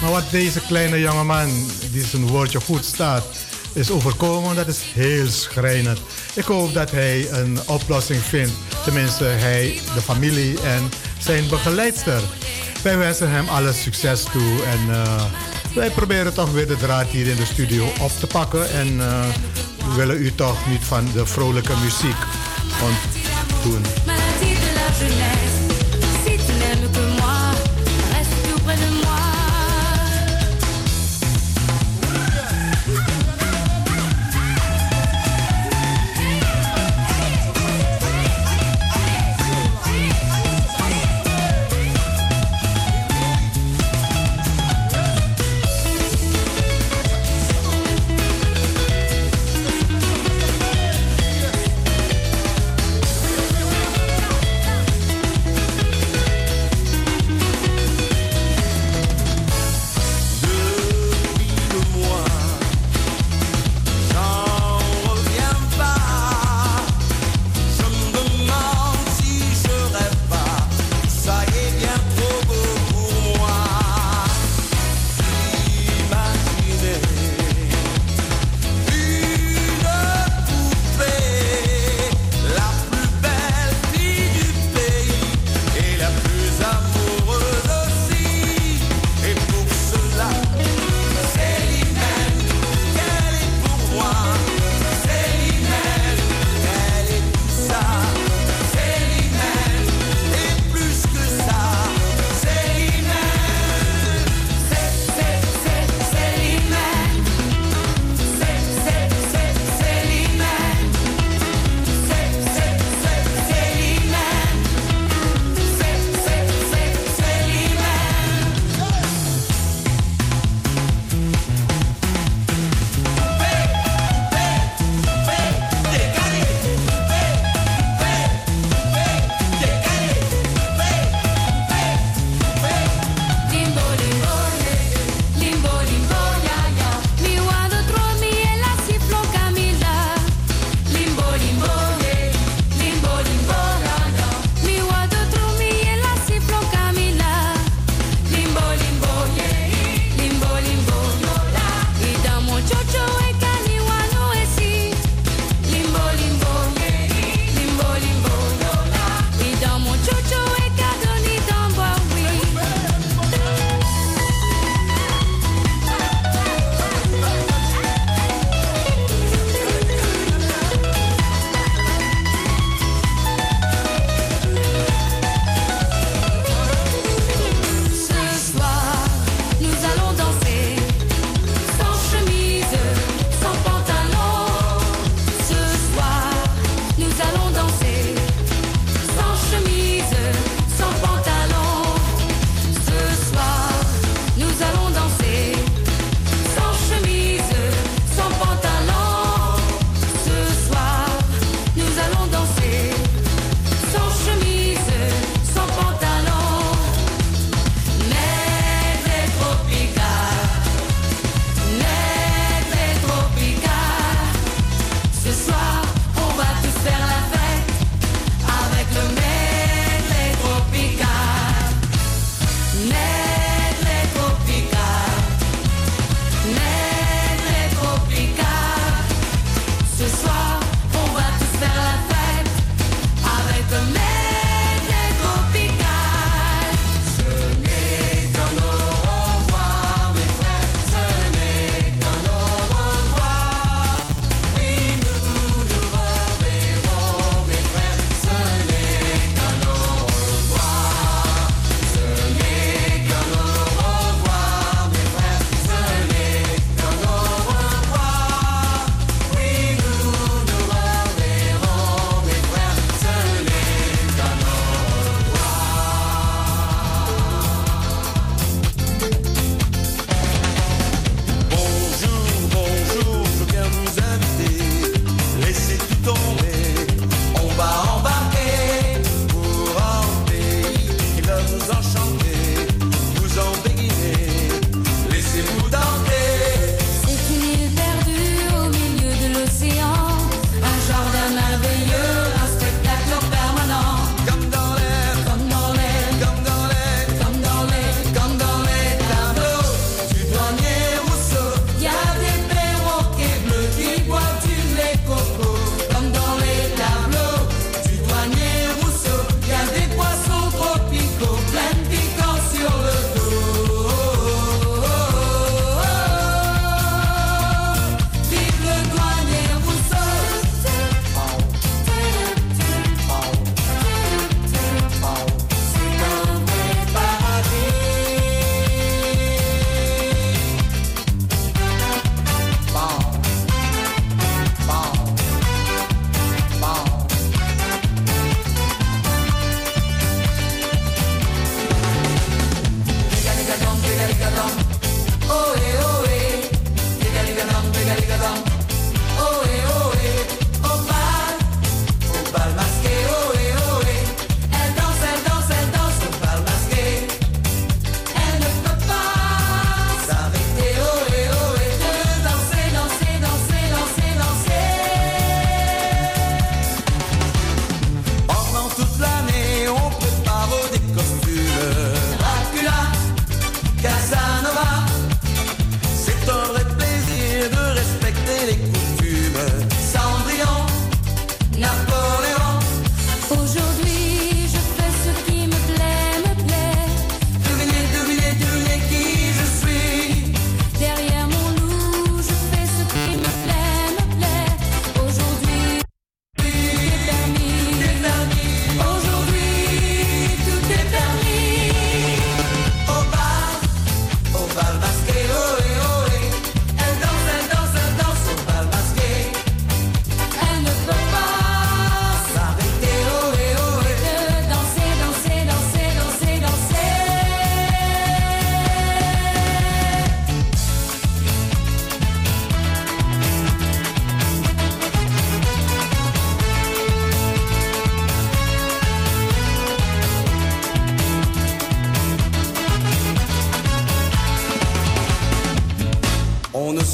Maar wat deze kleine jongeman, die zijn woordje goed staat, is overkomen, dat is heel schrijnend. Ik hoop dat hij een oplossing vindt. Tenminste, hij, de familie en zijn begeleidster. Wij wensen hem alle succes toe. En eh, wij proberen toch weer de draad hier in de studio op te pakken. En eh, we willen u toch niet van de vrolijke muziek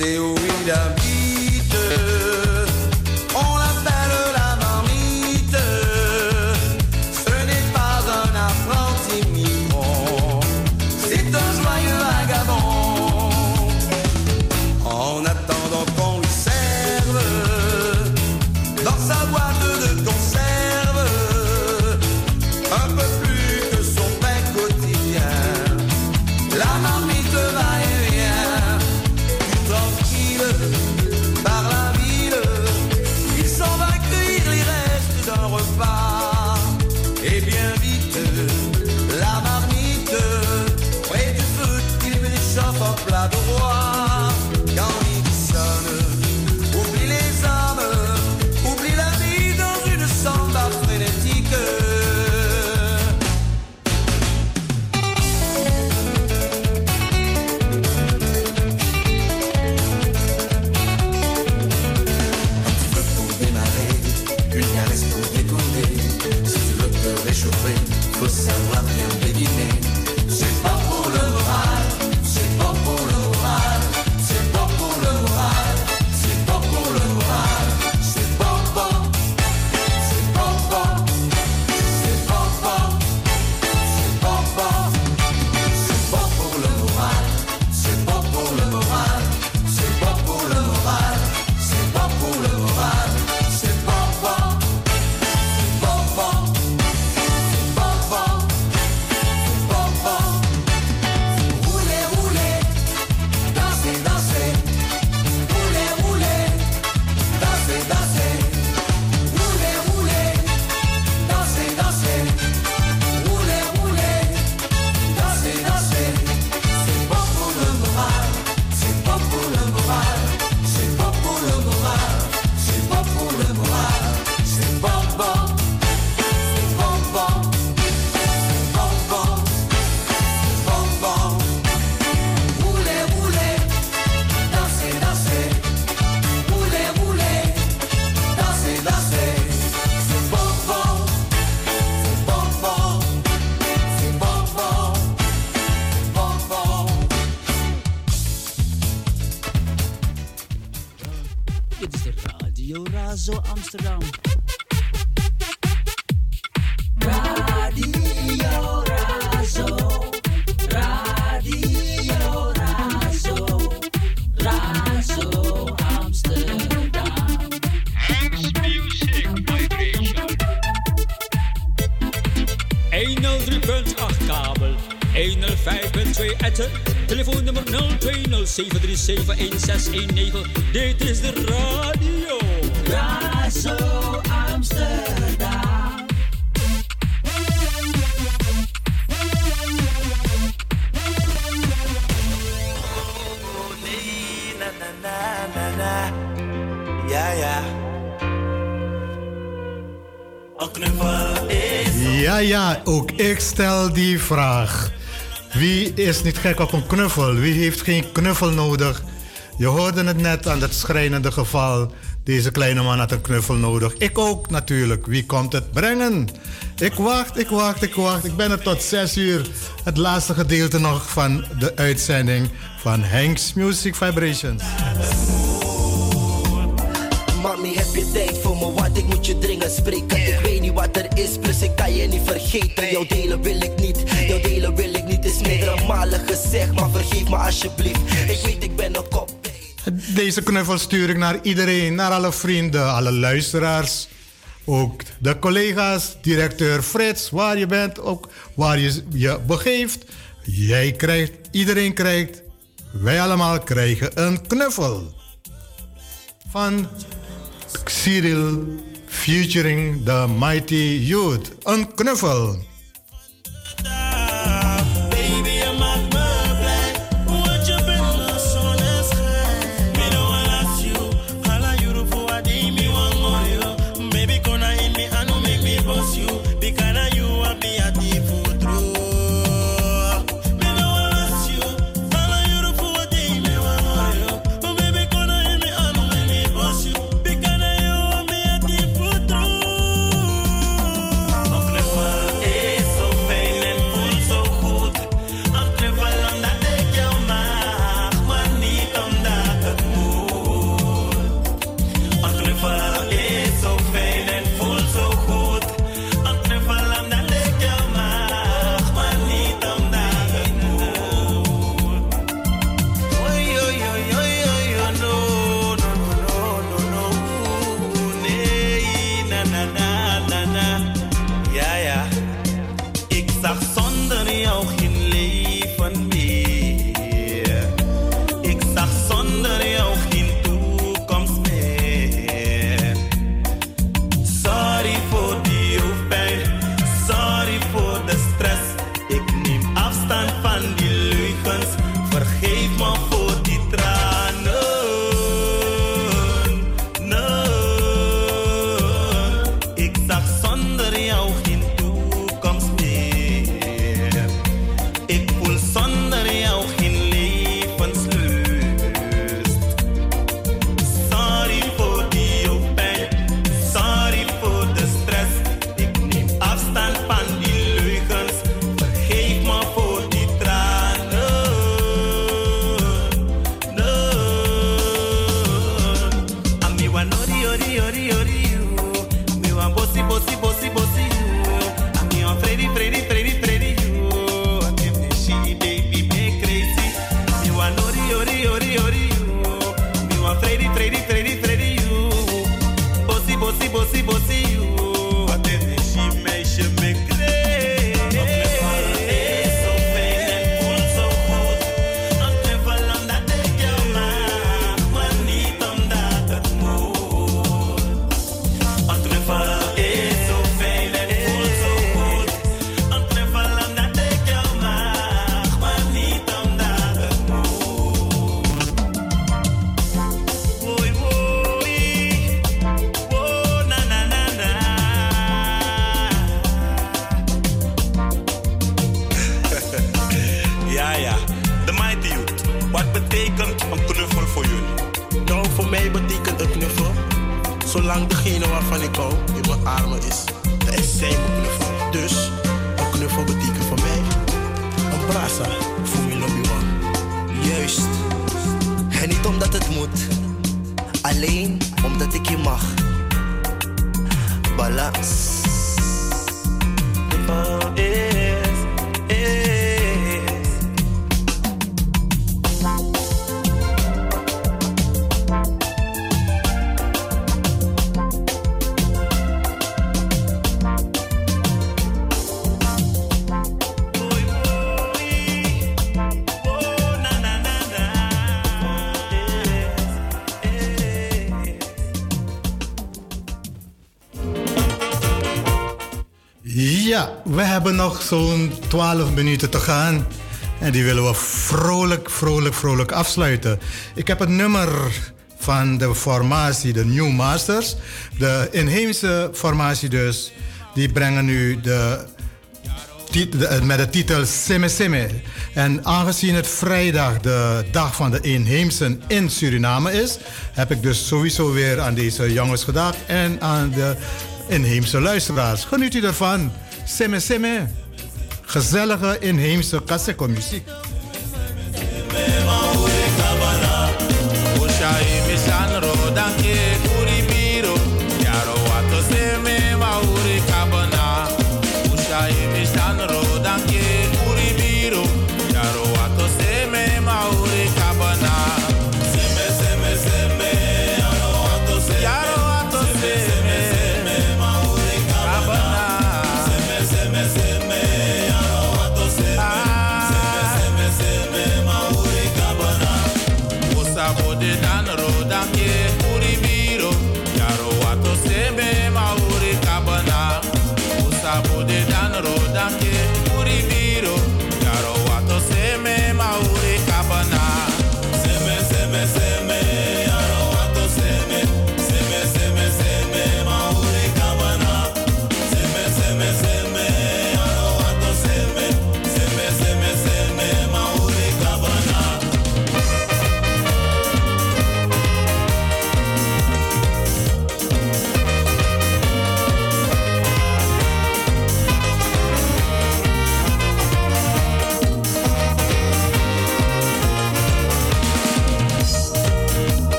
sait où il habite. Amsterdam. Radio Razo. Radio Razo. Razo Amsterdam. Music Vibration. 103.8 kabel, 105.2 etten, telefoonnummer 0207371619. Dit stel die vraag. Wie is niet gek op een knuffel? Wie heeft geen knuffel nodig? Je hoorde het net aan het schrijnende geval. Deze kleine man had een knuffel nodig. Ik ook natuurlijk. Wie komt het brengen? Ik wacht, ik wacht, ik wacht. Ik ben er tot 6 uur. Het laatste gedeelte nog van de uitzending van Hanks Music Vibrations. Heb je tijd voor me? Want ik moet je dringend spreken. Ik weet niet wat er is, plus ik kan je niet vergeten. Jouw delen wil ik niet, jouw delen wil ik niet. Is meerdere malen gezegd, maar vergeef me alsjeblieft. Ik weet, ik ben een kop. Deze knuffel stuur ik naar iedereen, naar alle vrienden, alle luisteraars. Ook de collega's, directeur Frits, waar je bent, ook waar je je begeeft. Jij krijgt, iedereen krijgt, wij allemaal krijgen een knuffel. Van Cyril featuring the Mighty Youth. Een knuffel. Zolang degene waarvan ik hou in mijn armen is, dan is zij mijn knuffel. Dus, een knuffel betekent voor mij een brasa voor mijn lobby one. Juist. En niet omdat het moet, alleen omdat ik je mag. Balans. is. Zo'n 12 minuten te gaan. En die willen we vrolijk, vrolijk, vrolijk afsluiten. Ik heb het nummer van de formatie, de New Masters. De inheemse formatie dus. Die brengen nu de, met de titel Semme Semme. En aangezien het vrijdag de dag van de inheemsen in Suriname is... heb ik dus sowieso weer aan deze jongens gedacht en aan de inheemse luisteraars. Geniet u ervan. Semme Semme. Gezellige inheemse Kaseko muziek.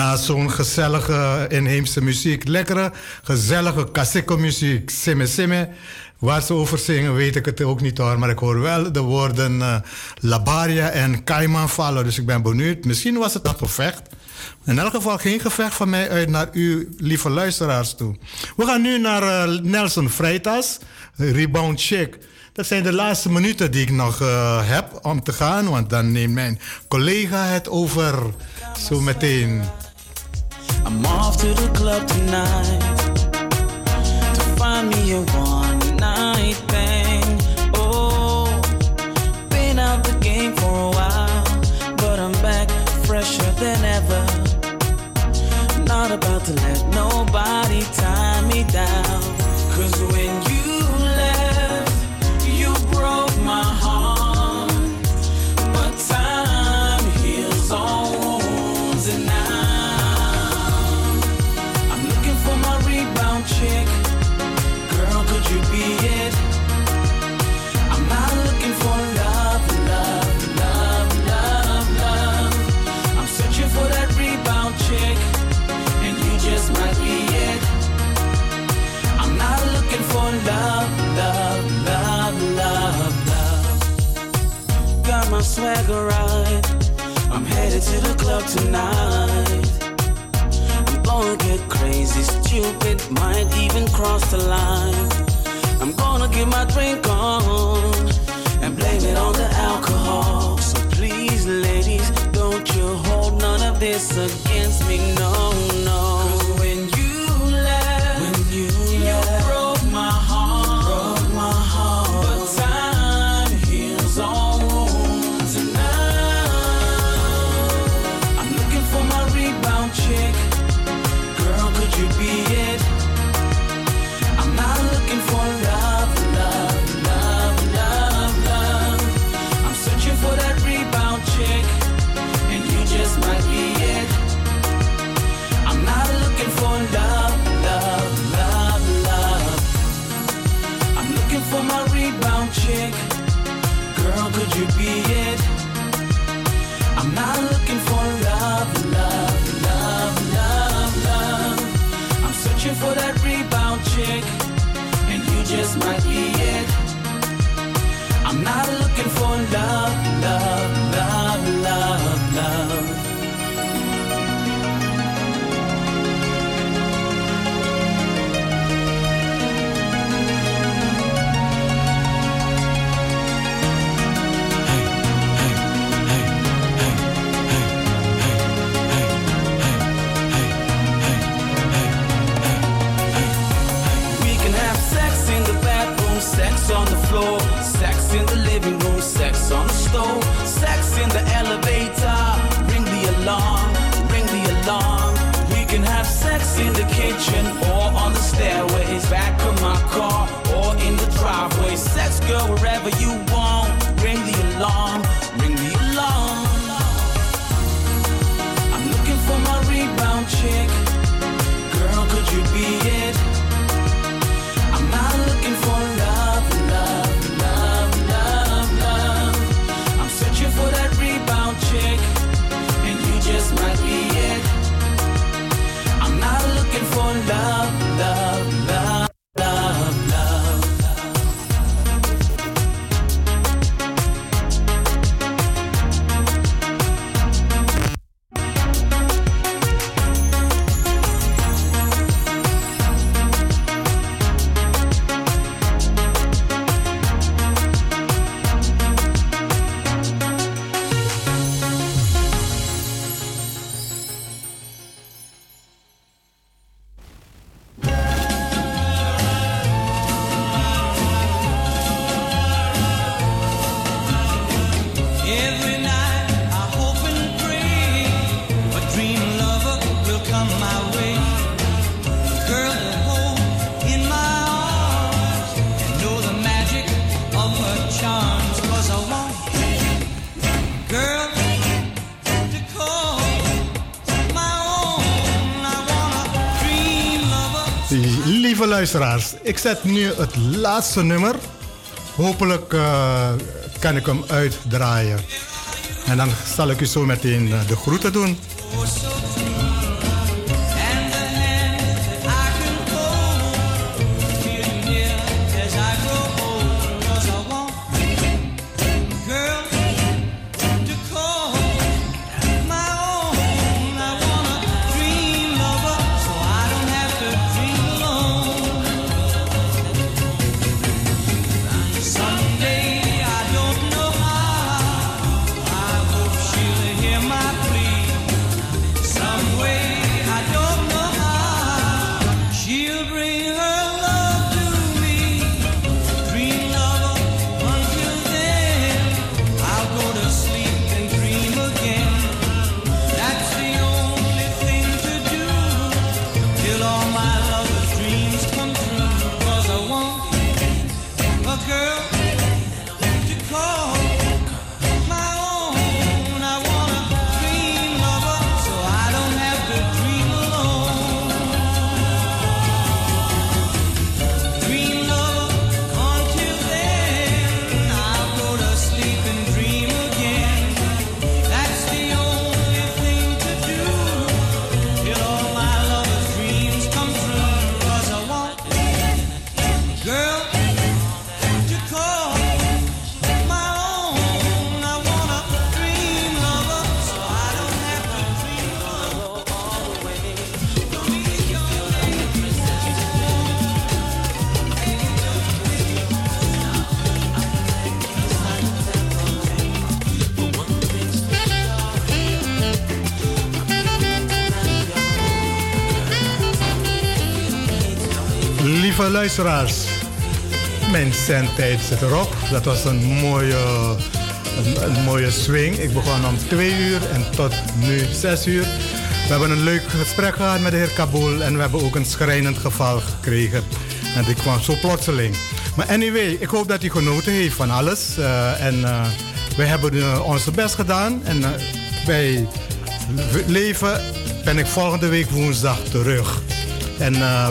Na zo'n gezellige inheemse muziek, lekkere, gezellige klassieke muziek, simme simme. Waar ze over zingen weet ik het ook niet hoor, maar ik hoor wel de woorden eh, Labaria en Kaiman vallen. Dus ik ben benieuwd. Misschien was het een gevecht. In elk geval geen gevecht van mij uit naar u, lieve luisteraars toe. We gaan nu naar eh, Nelson Freitas, Rebound Chick. Dat zijn de laatste minuten die ik nog eh, heb om te gaan, want dan neemt mijn collega het over. Zo meteen. I'm off to the club tonight to find me a one night thing. Oh, been out the game for a while, but I'm back fresher than ever. Not about to let nobody tie me down. Cause when you swagger right. I'm headed to the club tonight. I'm gonna get crazy, stupid, might even cross the line. I'm gonna get my drink on and blame it on the alcohol. So please, ladies, don't you hold none of this against me, no, in the kitchen or on the stairways, back of my car or in the driveway. Sex, girl, wherever you want. Ring the alarm, ik zet nu het laatste nummer. Hopelijk eh, kan ik hem uitdraaien. En dan zal ik u zo meteen eh, de groeten doen. Luisteraars, mijn zendtijd zit erop. Dat was een mooie, een, mooie swing. Ik begon om twee uur en tot nu zes uur. We hebben een leuk gesprek gehad met de heer Kabul en we hebben ook een schrijnend geval gekregen. En die kwam zo plotseling. Maar anyway, ik hoop dat u genoten heeft van alles. Eh, en eh, wij hebben uh, onze best gedaan. En eh, bij leven ben ik volgende week woensdag terug. En eh,